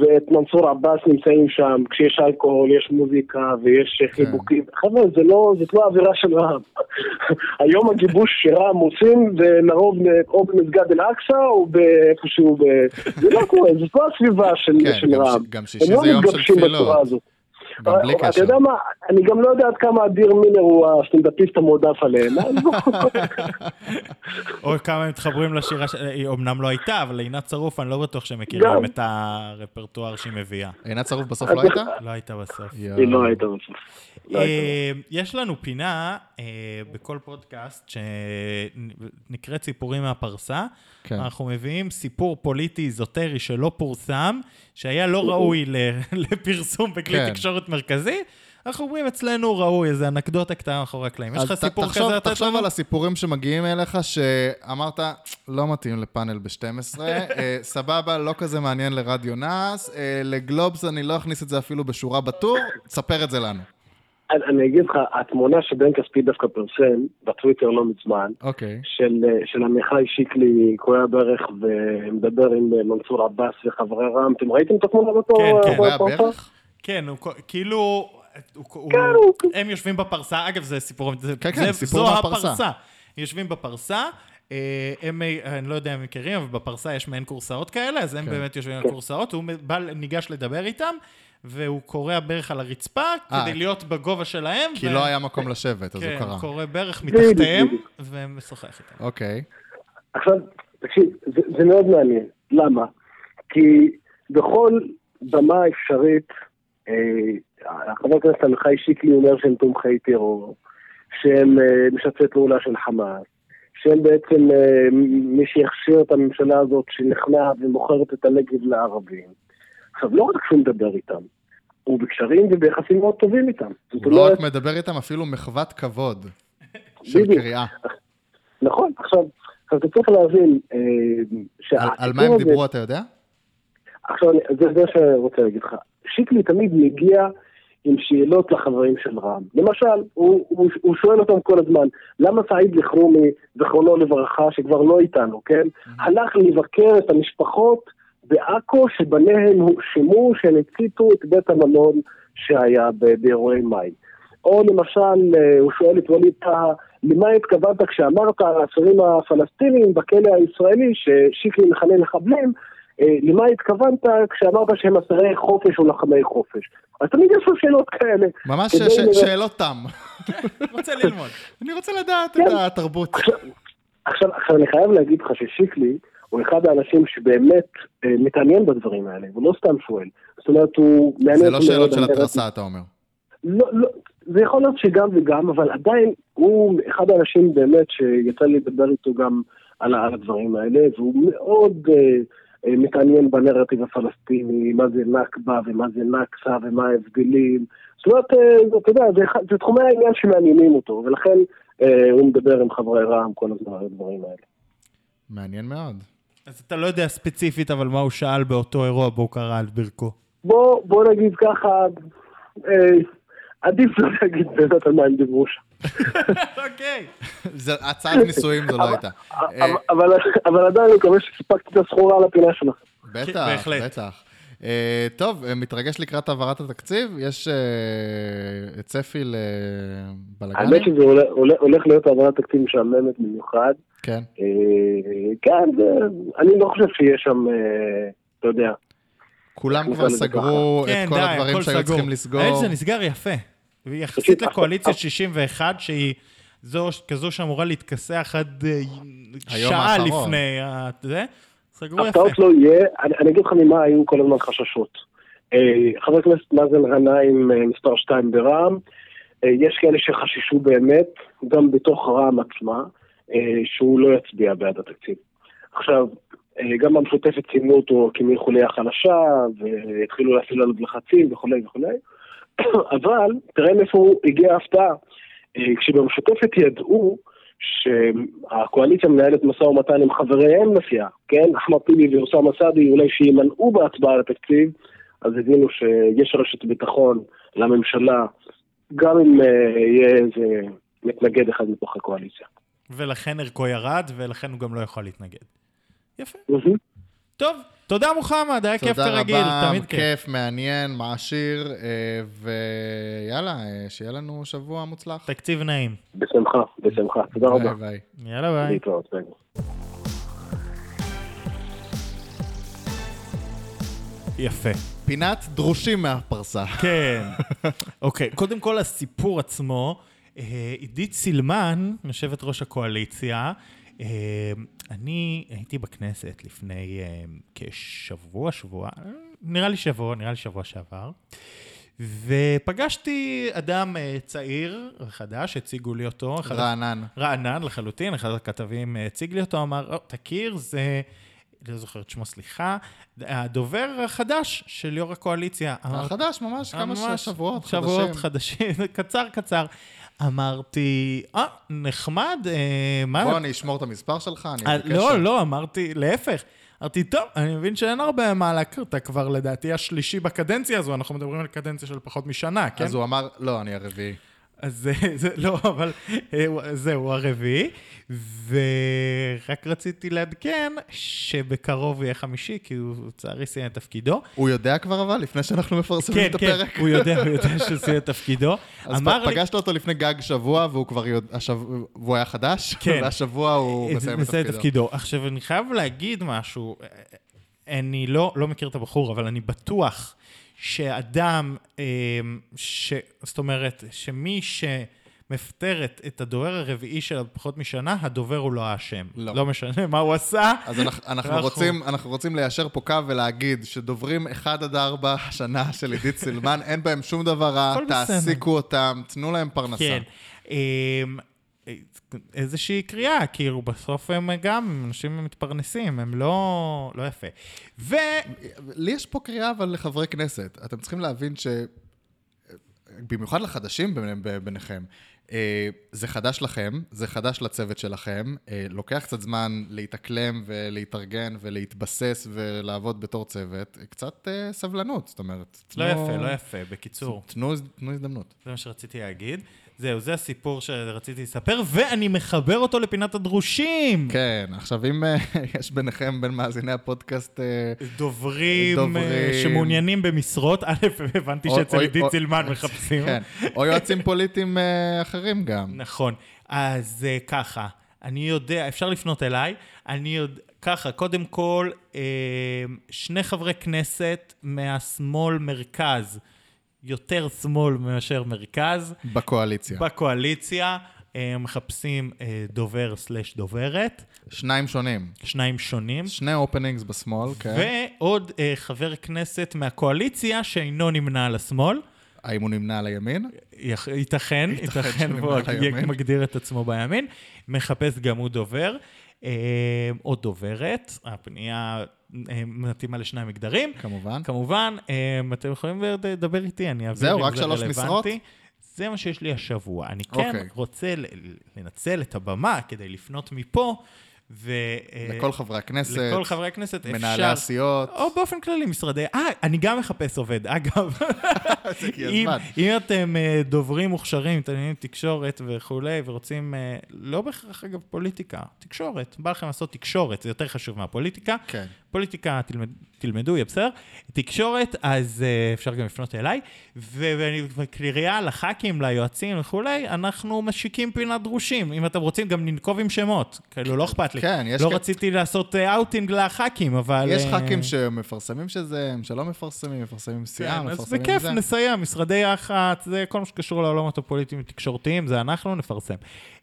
ואת מנסור עבאס נמצאים שם, כשיש אלכוהול, יש מוזיקה ויש אה, חיבוקים. חבר'ה, זה לא, זאת לא אווירה של רע"מ. היום הגיבוש שרע"מ עושים זה לרוב אה, או במסגד אל-אקצא או באיפשהו, ב- זה לא קורה, זאת לא הסביבה של כן, של גם ש- רע"מ. גם שישי הם לא זה יום של מתגבשים תפילות. גם בלי אתה קשר. יודע מה, אני גם לא יודע עד כמה אדיר מילר הוא הסטנדאפיסט המועדף עליהם. אז בוא. או כמה הם מתחברים לשירה, היא אמנם לא הייתה, אבל עינת צרוף, אני לא בטוח שהם מכירים. את הרפרטואר שהיא מביאה. עינת שרוף בסוף לא הייתה? לא הייתה בסוף. היא לא הייתה בסוף. לא אה, יש לנו פינה אה, בכל פודקאסט שנקראת סיפורים מהפרסה. כן. אנחנו מביאים סיפור פוליטי איזוטרי שלא פורסם, שהיה לא ראוי ל- לפרסום בכלי כן. תקשורת מרכזי. אנחנו אומרים אצלנו ראוי, איזה אנקדוטה קטנה מאחורי הקלעים. יש לך סיפור תחשוב- כזה לתת תחשוב לנו? על הסיפורים שמגיעים אליך, שאמרת, לא מתאים לפאנל ב-12, אה, סבבה, לא כזה מעניין לרדיו נאס, אה, לגלובס אני לא אכניס את זה אפילו בשורה בטור, תספר את זה לנו. אני- אני אגיד לך, התמונה שבן כספי דווקא פרסם בטוויטר לא מזמן, אוקיי. של, אה, של עמיחי שיקלי קורע ברך ומדבר עם אה, מנסור עבאס וחברי רע"מ, אתם ראיתם את התמונה באותו כן, כן. אה, פרסה? ברך? כן, הוא כאילו... הוא- הוא- כן, הוא- הם יושבים בפרסה, אגב, זה סיפור... זה- כן, כן, זה- סיפור זו מהפרסה. הפרסה. יושבים בפרסה, אה, הם, אה, אני לא יודע אם מכירים, אבל בפרסה יש מעין כורסאות כאלה, אז הם כן. באמת יושבים על כורסאות, הוא בא, ניגש לדבר איתם, והוא קורע ברך על הרצפה, אה. כדי להיות בגובה שלהם. כי ו- לא היה מקום לשבת, אז הוא כן, קרא. הוא קורא ברך בדיוק, מתחתיהם, בדיוק. ומשוחח איתם. אוקיי. עכשיו, תקשיב, זה, זה מאוד מעניין. למה? כי בכל במה אפשרית, חבר הכנסת עמיחי שיקלי אומר שהם תומכי טרור, שהם אה, משתפי פעולה של חמאס, שהם בעצם אה, מי שיכשיר את הממשלה הזאת שנכנעת ומוכרת את הנגב לערבים. עכשיו, לא רק שהוא מדבר איתם, הוא בקשרים וביחסים מאוד טובים איתם. הוא לא רק מדבר איתם, אפילו מחוות כבוד של. קריאה. נכון, עכשיו, אתה צריך להבין אה, על- על מה הם דיברו, אתה יודע? עכשיו, זה זה שאני רוצה להגיד לך. שיקלי תמיד מגיע עם שאלות לחברים של רע"מ. למשל, הוא, הוא, הוא שואל אותם כל הזמן, למה סעיד אלחרומי, זכרונו לברכה, שכבר לא איתנו, כן? הלך לבקר את המשפחות בעכו, שבניהם הואשמו שהם הציתו את בית המלון שהיה באירועי מאי. או למשל, אה, הוא שואל את ווליד טאהא, למה התכוונת כשאמרת על האסירים הפלסטינים בכלא הישראלי, ששיקלי מכנה מחבלים, למה התכוונת כשאמרת שהם אסירי חופש או לחמי חופש? אז תמיד יש לו שאלות כאלה. ממש כדי ש- לראות- שאלות תם. רוצה ללמוד. אני רוצה לדעת כן. את התרבות. עכשיו, עכשיו, עכשיו אני חייב להגיד לך ששיקלי הוא אחד האנשים שבאמת אה, מתעניין בדברים האלה, הוא לא סתם שואל. זאת אומרת, הוא מעניין... זה לא שאלות של התרסה, אתה אומר. לא, לא, זה יכול להיות שגם וגם, אבל עדיין הוא אחד האנשים באמת שיצא לי לדבר איתו גם על, על הדברים האלה, והוא מאוד אה, אה, מתעניין בנרטיב הפלסטיני, מה זה נכבה ומה זה נכסה ומה ההבדלים. זאת אומרת, אה, אתה יודע, זה, זה תחומי העניין שמעניינים אותו, ולכן אה, הוא מדבר עם חברי רע"מ כל הזמן על הדברים האלה. מעניין מאוד. אז אתה לא יודע ספציפית, אבל מה הוא שאל באותו אירוע בו הוא קרא על ברכו. בוא, בוא נגיד ככה, אה, עדיף לא להגיד באמת על מה הם דיברו שם. אוקיי. זה- הצעת נישואים זו לא הייתה. אה, אבל- עדיין אני מקווה שסיפקתי את הסחורה לפינה שלך. בטח, בהחלט. בטח. אה, טוב, אה, מתרגש לקראת העברת התקציב? יש צפי לבלאגנים? האמת שזה הולך- להיות העברת תקציב משעממת במיוחד. כן. כן, אני לא חושב שיש שם, אתה יודע, כולם כבר סגרו את כן, כל הדברים שהיו. צריכים לסגור. האמת שזה נסגר יפה. ויחסית פשוט- לקואליציה אבל- 61, שהיא זו, כזו שאמורה להתכסח עד אה, שעה האחרון. לפני ה- זה, סגרו יפה. הפתעות לא יהיה. אני אני אגיד לך ממה היו כל הזמן חששות. אה, חבר הכנסת מאזן גנאים, אה, מספר 2 ברע"מ, אה, יש כאלה שחששו באמת, גם בתוך רע"מ עצמה, אה, שהוא לא יצביע בעד התקציב. עכשיו, אה, גם במשותפת ציינו אותו כמי חוליה חלשה, והתחילו להפעיל עליו לחצים וכולי וכולי, אבל תראה מאיפה הוא הגיע ההפתעה. אה, כשבמשותפת ידעו שהקואליציה מנהלת משא ומתן עם חבריהם לסיעה, כן? אחמד טיבי ואוסאמה סעדי, אולי שימנעו בהצבעה על התקציב, אז הבינו שיש רשת ביטחון לממשלה, גם אם אה, יהיה איזה מתנגד אחד מתוך הקואליציה. ולכן ערכו ירד, ולכן הוא גם לא יכול להתנגד. יפה. טוב, תודה מוחמד, היה כיף תודה כרגיל, רבה, תמיד כיף. כיף, מעניין, מעשיר, אה, ויאללה, אה, שיהיה לנו שבוע מוצלח. תקציב נעים. בשמחה, בשמחה. תודה רבה. ביי ביי. יאללה ביי. להתראות, ביי. יפה. פינת דרושים מהפרסה. כן. אוקיי, קודם כל הסיפור עצמו, אה, עידית סילמן, יושבת ראש הקואליציה, אני הייתי בכנסת לפני אה, כשבוע, שבוע, אה, נראה לי שבוע, נראה לי שבוע שעבר, ופגשתי אדם אה, צעיר וחדש, הציגו לי אותו. אחד רענן. רענן לחלוטין, אחד הכתבים אה, הציג לי אותו, אמר, "או, תכיר, זה, לא זוכר את שמו, סליחה, הדובר החדש של יו"ר הקואליציה. החדש, ממש, כמה ממש, שבועות, שבועות חדשים. חדשים, קצר קצר. אמרתי, אה, נחמד, אה, מה... בוא, אני אשמור את המספר שלך, אני אה, אבקש... לא, לא, אמרתי, להפך. אמרתי, טוב, אני מבין שאין הרבה מה להכיר, אתה כבר לדעתי השלישי בקדנציה הזו, אנחנו מדברים על קדנציה של פחות משנה, כן? אז הוא אמר, לא, אני הרביעי. אז זה, זה לא, אבל אה, הוא- זהו, הרביעי. ורק רציתי לעדכן שבקרוב יהיה חמישי, כי הוא לצערי סיים את תפקידו. הוא יודע כבר אבל, לפני שאנחנו מפרסמים כן, את כן, הפרק? הוא יודע, הוא יודע שהוא סיים את תפקידו. אז אמר פ- לי... פגשת אותו לפני גג שבוע, והוא כבר יודע, השב- והוא היה חדש, כן. והשבוע הוא אה, מסיים את תפקידו. תפקידו. עכשיו, אני חייב להגיד משהו. אה, אני לא, לא מכיר את הבחור, אבל אני בטוח שאדם, אה, ש, זאת אומרת, שמי שמפטרת את הדובר הרביעי שלה בפחות משנה, הדובר הוא לא האשם. לא. לא משנה מה הוא עשה. אז אנחנו, אנחנו, רוצים, אנחנו רוצים ליישר פה קו ולהגיד שדוברים 1 עד 4 השנה של עידית סילמן, אין בהם שום דבר רע. תעסיקו אותם, תנו להם פרנסה. כן. איזושהי קריאה, כאילו בסוף הם גם אנשים מתפרנסים, הם לא, לא יפה. ו... לי יש פה קריאה אבל לחברי כנסת. אתם צריכים להבין ש... במיוחד לחדשים ביניכם, אה, זה חדש לכם, זה חדש לצוות שלכם, אה, לוקח קצת זמן להתאקלם ולהתארגן ולהתבסס ולעבוד בתור צוות, קצת אה, סבלנות, זאת אומרת. לא תנו- יפה, לא יפה, בקיצור. תנו, תנו הזדמנות. זה מה שרציתי להגיד. זהו, זה הסיפור שרציתי לספר, ואני מחבר אותו לפינת הדרושים. כן, עכשיו אם אה, יש ביניכם, בין מאזיני הפודקאסט, אה, דוברים, דוברים. אה, שמעוניינים במשרות, א', הבנתי שאצל עידית או- סילמן מחפשים. כן, או יועצים פוליטיים אחרים גם. נכון. אז ככה, אני יודע, אפשר לפנות אליי, אני יודע, ככה, קודם כל, שני חברי כנסת מהשמאל-מרכז, יותר שמאל מאשר מרכז, בקואליציה. בקואליציה, אה, מחפשים אה, דובר סלש דוברת, שניים שונים. שניים שונים, שני אופנינגס בשמאל, כן. ועוד אה, חבר כנסת מהקואליציה שאינו נמנה על השמאל. האם הוא נמנה על הימין? ייתכן, ייתכן ייתכן שהוא והוא. מגדיר את עצמו בימין. מחפש גם הוא דובר, או דוברת, הפנייה מתאימה לשני המגדרים. כמובן. כמובן, אתם יכולים לדבר איתי, אני אעביר זהו, אם רק זה שלוש רלוונטי. משרות? זה מה שיש לי השבוע. אני כן אוקיי. רוצה לנצל את הבמה כדי לפנות מפה, ו... אה, לכל חברי הכנסת, לכל חברי הכנסת מנהלי אפשר... הסיעות. או באופן כללי, משרדי... אה, אני גם מחפש עובד, אגב. זה אם, הזמן. אם אתם אה, דוברים מוכשרים, מתעניינים בתקשורת וכולי, ורוצים, אה, לא בהכרח אגב פוליטיקה, תקשורת, בא לכם לעשות תקשורת, זה יותר חשוב מהפוליטיקה. כן. פוליטיקה תלמד, תלמדו, יהיה בסדר. תקשורת, אז אה, אפשר גם לפנות אליי. ואני בקריאה לח"כים, ליועצים וכולי, אנחנו משיקים פינת דרושים. אם אתם רוצים, גם ננקוב עם שמות. כאילו, לא אכפת לי. כן, יש לא כ- רציתי לעשות אה, אאוטינג לח"כים, אבל... יש אה, ח"כים שמפרסמים שזה, הם שלא מפרסמים, מפרסמים סיעה, כן, אז מפרסמים בכיף, זה. נסייע, משרדי יח"צ, זה כל מה שקשור לעולמות הפוליטיים ותקשורתיים, זה אנחנו נפרסם.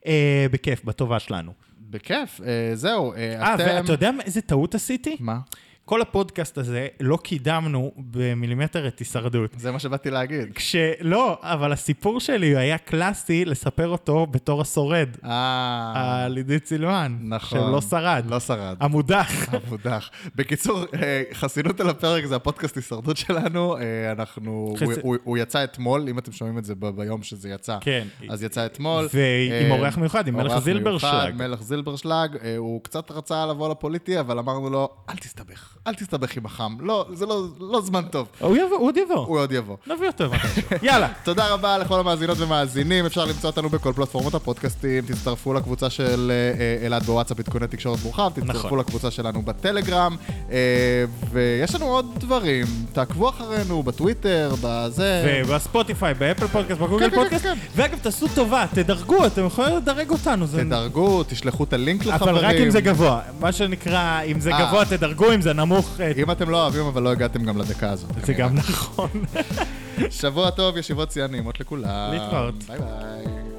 אה, בכיף, בטובה שלנו. בכיף, אה, זהו, אה, אה, אתם... ואתה יודע איזה טעות עשיתי? מה? כל הפודקאסט הזה, לא קידמנו במילימטר את הישרדות. זה מה שבאתי להגיד. כשלא, אבל הסיפור שלי היה קלאסי לספר אותו בתור השורד. אה, על עידית סילמן. נכון. שלא שרד. לא שרד. המודח. המודח. בקיצור, אה, חסינות על הפרק זה הפודקאסט הישרדות שלנו. אה, אנחנו... חס- הוא- הוא- הוא יצא אתמול, אם אתם שומעים את זה ב- ביום שזה יצא. כן. אז יצא אתמול. ועם אה, אורח מיוחד, עם מלך זילברשלג. מלך זילברשלג. הוא קצת רצה לבוא לפוליטי, אבל אמרנו לו, אל תסתבך. אל תסתבך עם החם. לא, זה לא- לא זמן טוב. הוא יבוא, הוא עוד יבוא. הוא עוד יבוא. נביא אותו. מתישהו. יאללה. תודה רבה לכל המאזינות ומאזינים, אפשר למצוא אותנו בכל פלטפורמות הפודקאסטים, תצטרפו לקבוצה של אה, אה, אלעד בוואטסאפ עדכוני תקשורת מורחב, תצטרפו נכון. לקבוצה שלנו בטלגרם, אה, ויש לנו עוד דברים, תעקבו אחרינו בטוויטר, בזה. ובספוטיפיי, באפל פודקאסט, בגוגל כן, כן, פודקאסט. כן. ואגב, תעשו טובה, תדרגו, אתם יכולים לדרג אותנו. תדרגו, תשלחו את הלינק לחברים. אבל רק אם זה גבוה. מה שנקרא, אם זה. גבוה תדרגו, אם זה נמוך, אה, אם אתם לא אוהבים, אבל לא הגעתם גם לדקה הזאת. זה גם נכון. שבוע טוב, ישיבות סיעה נעימות לכולם. להתראות. ביי ביי.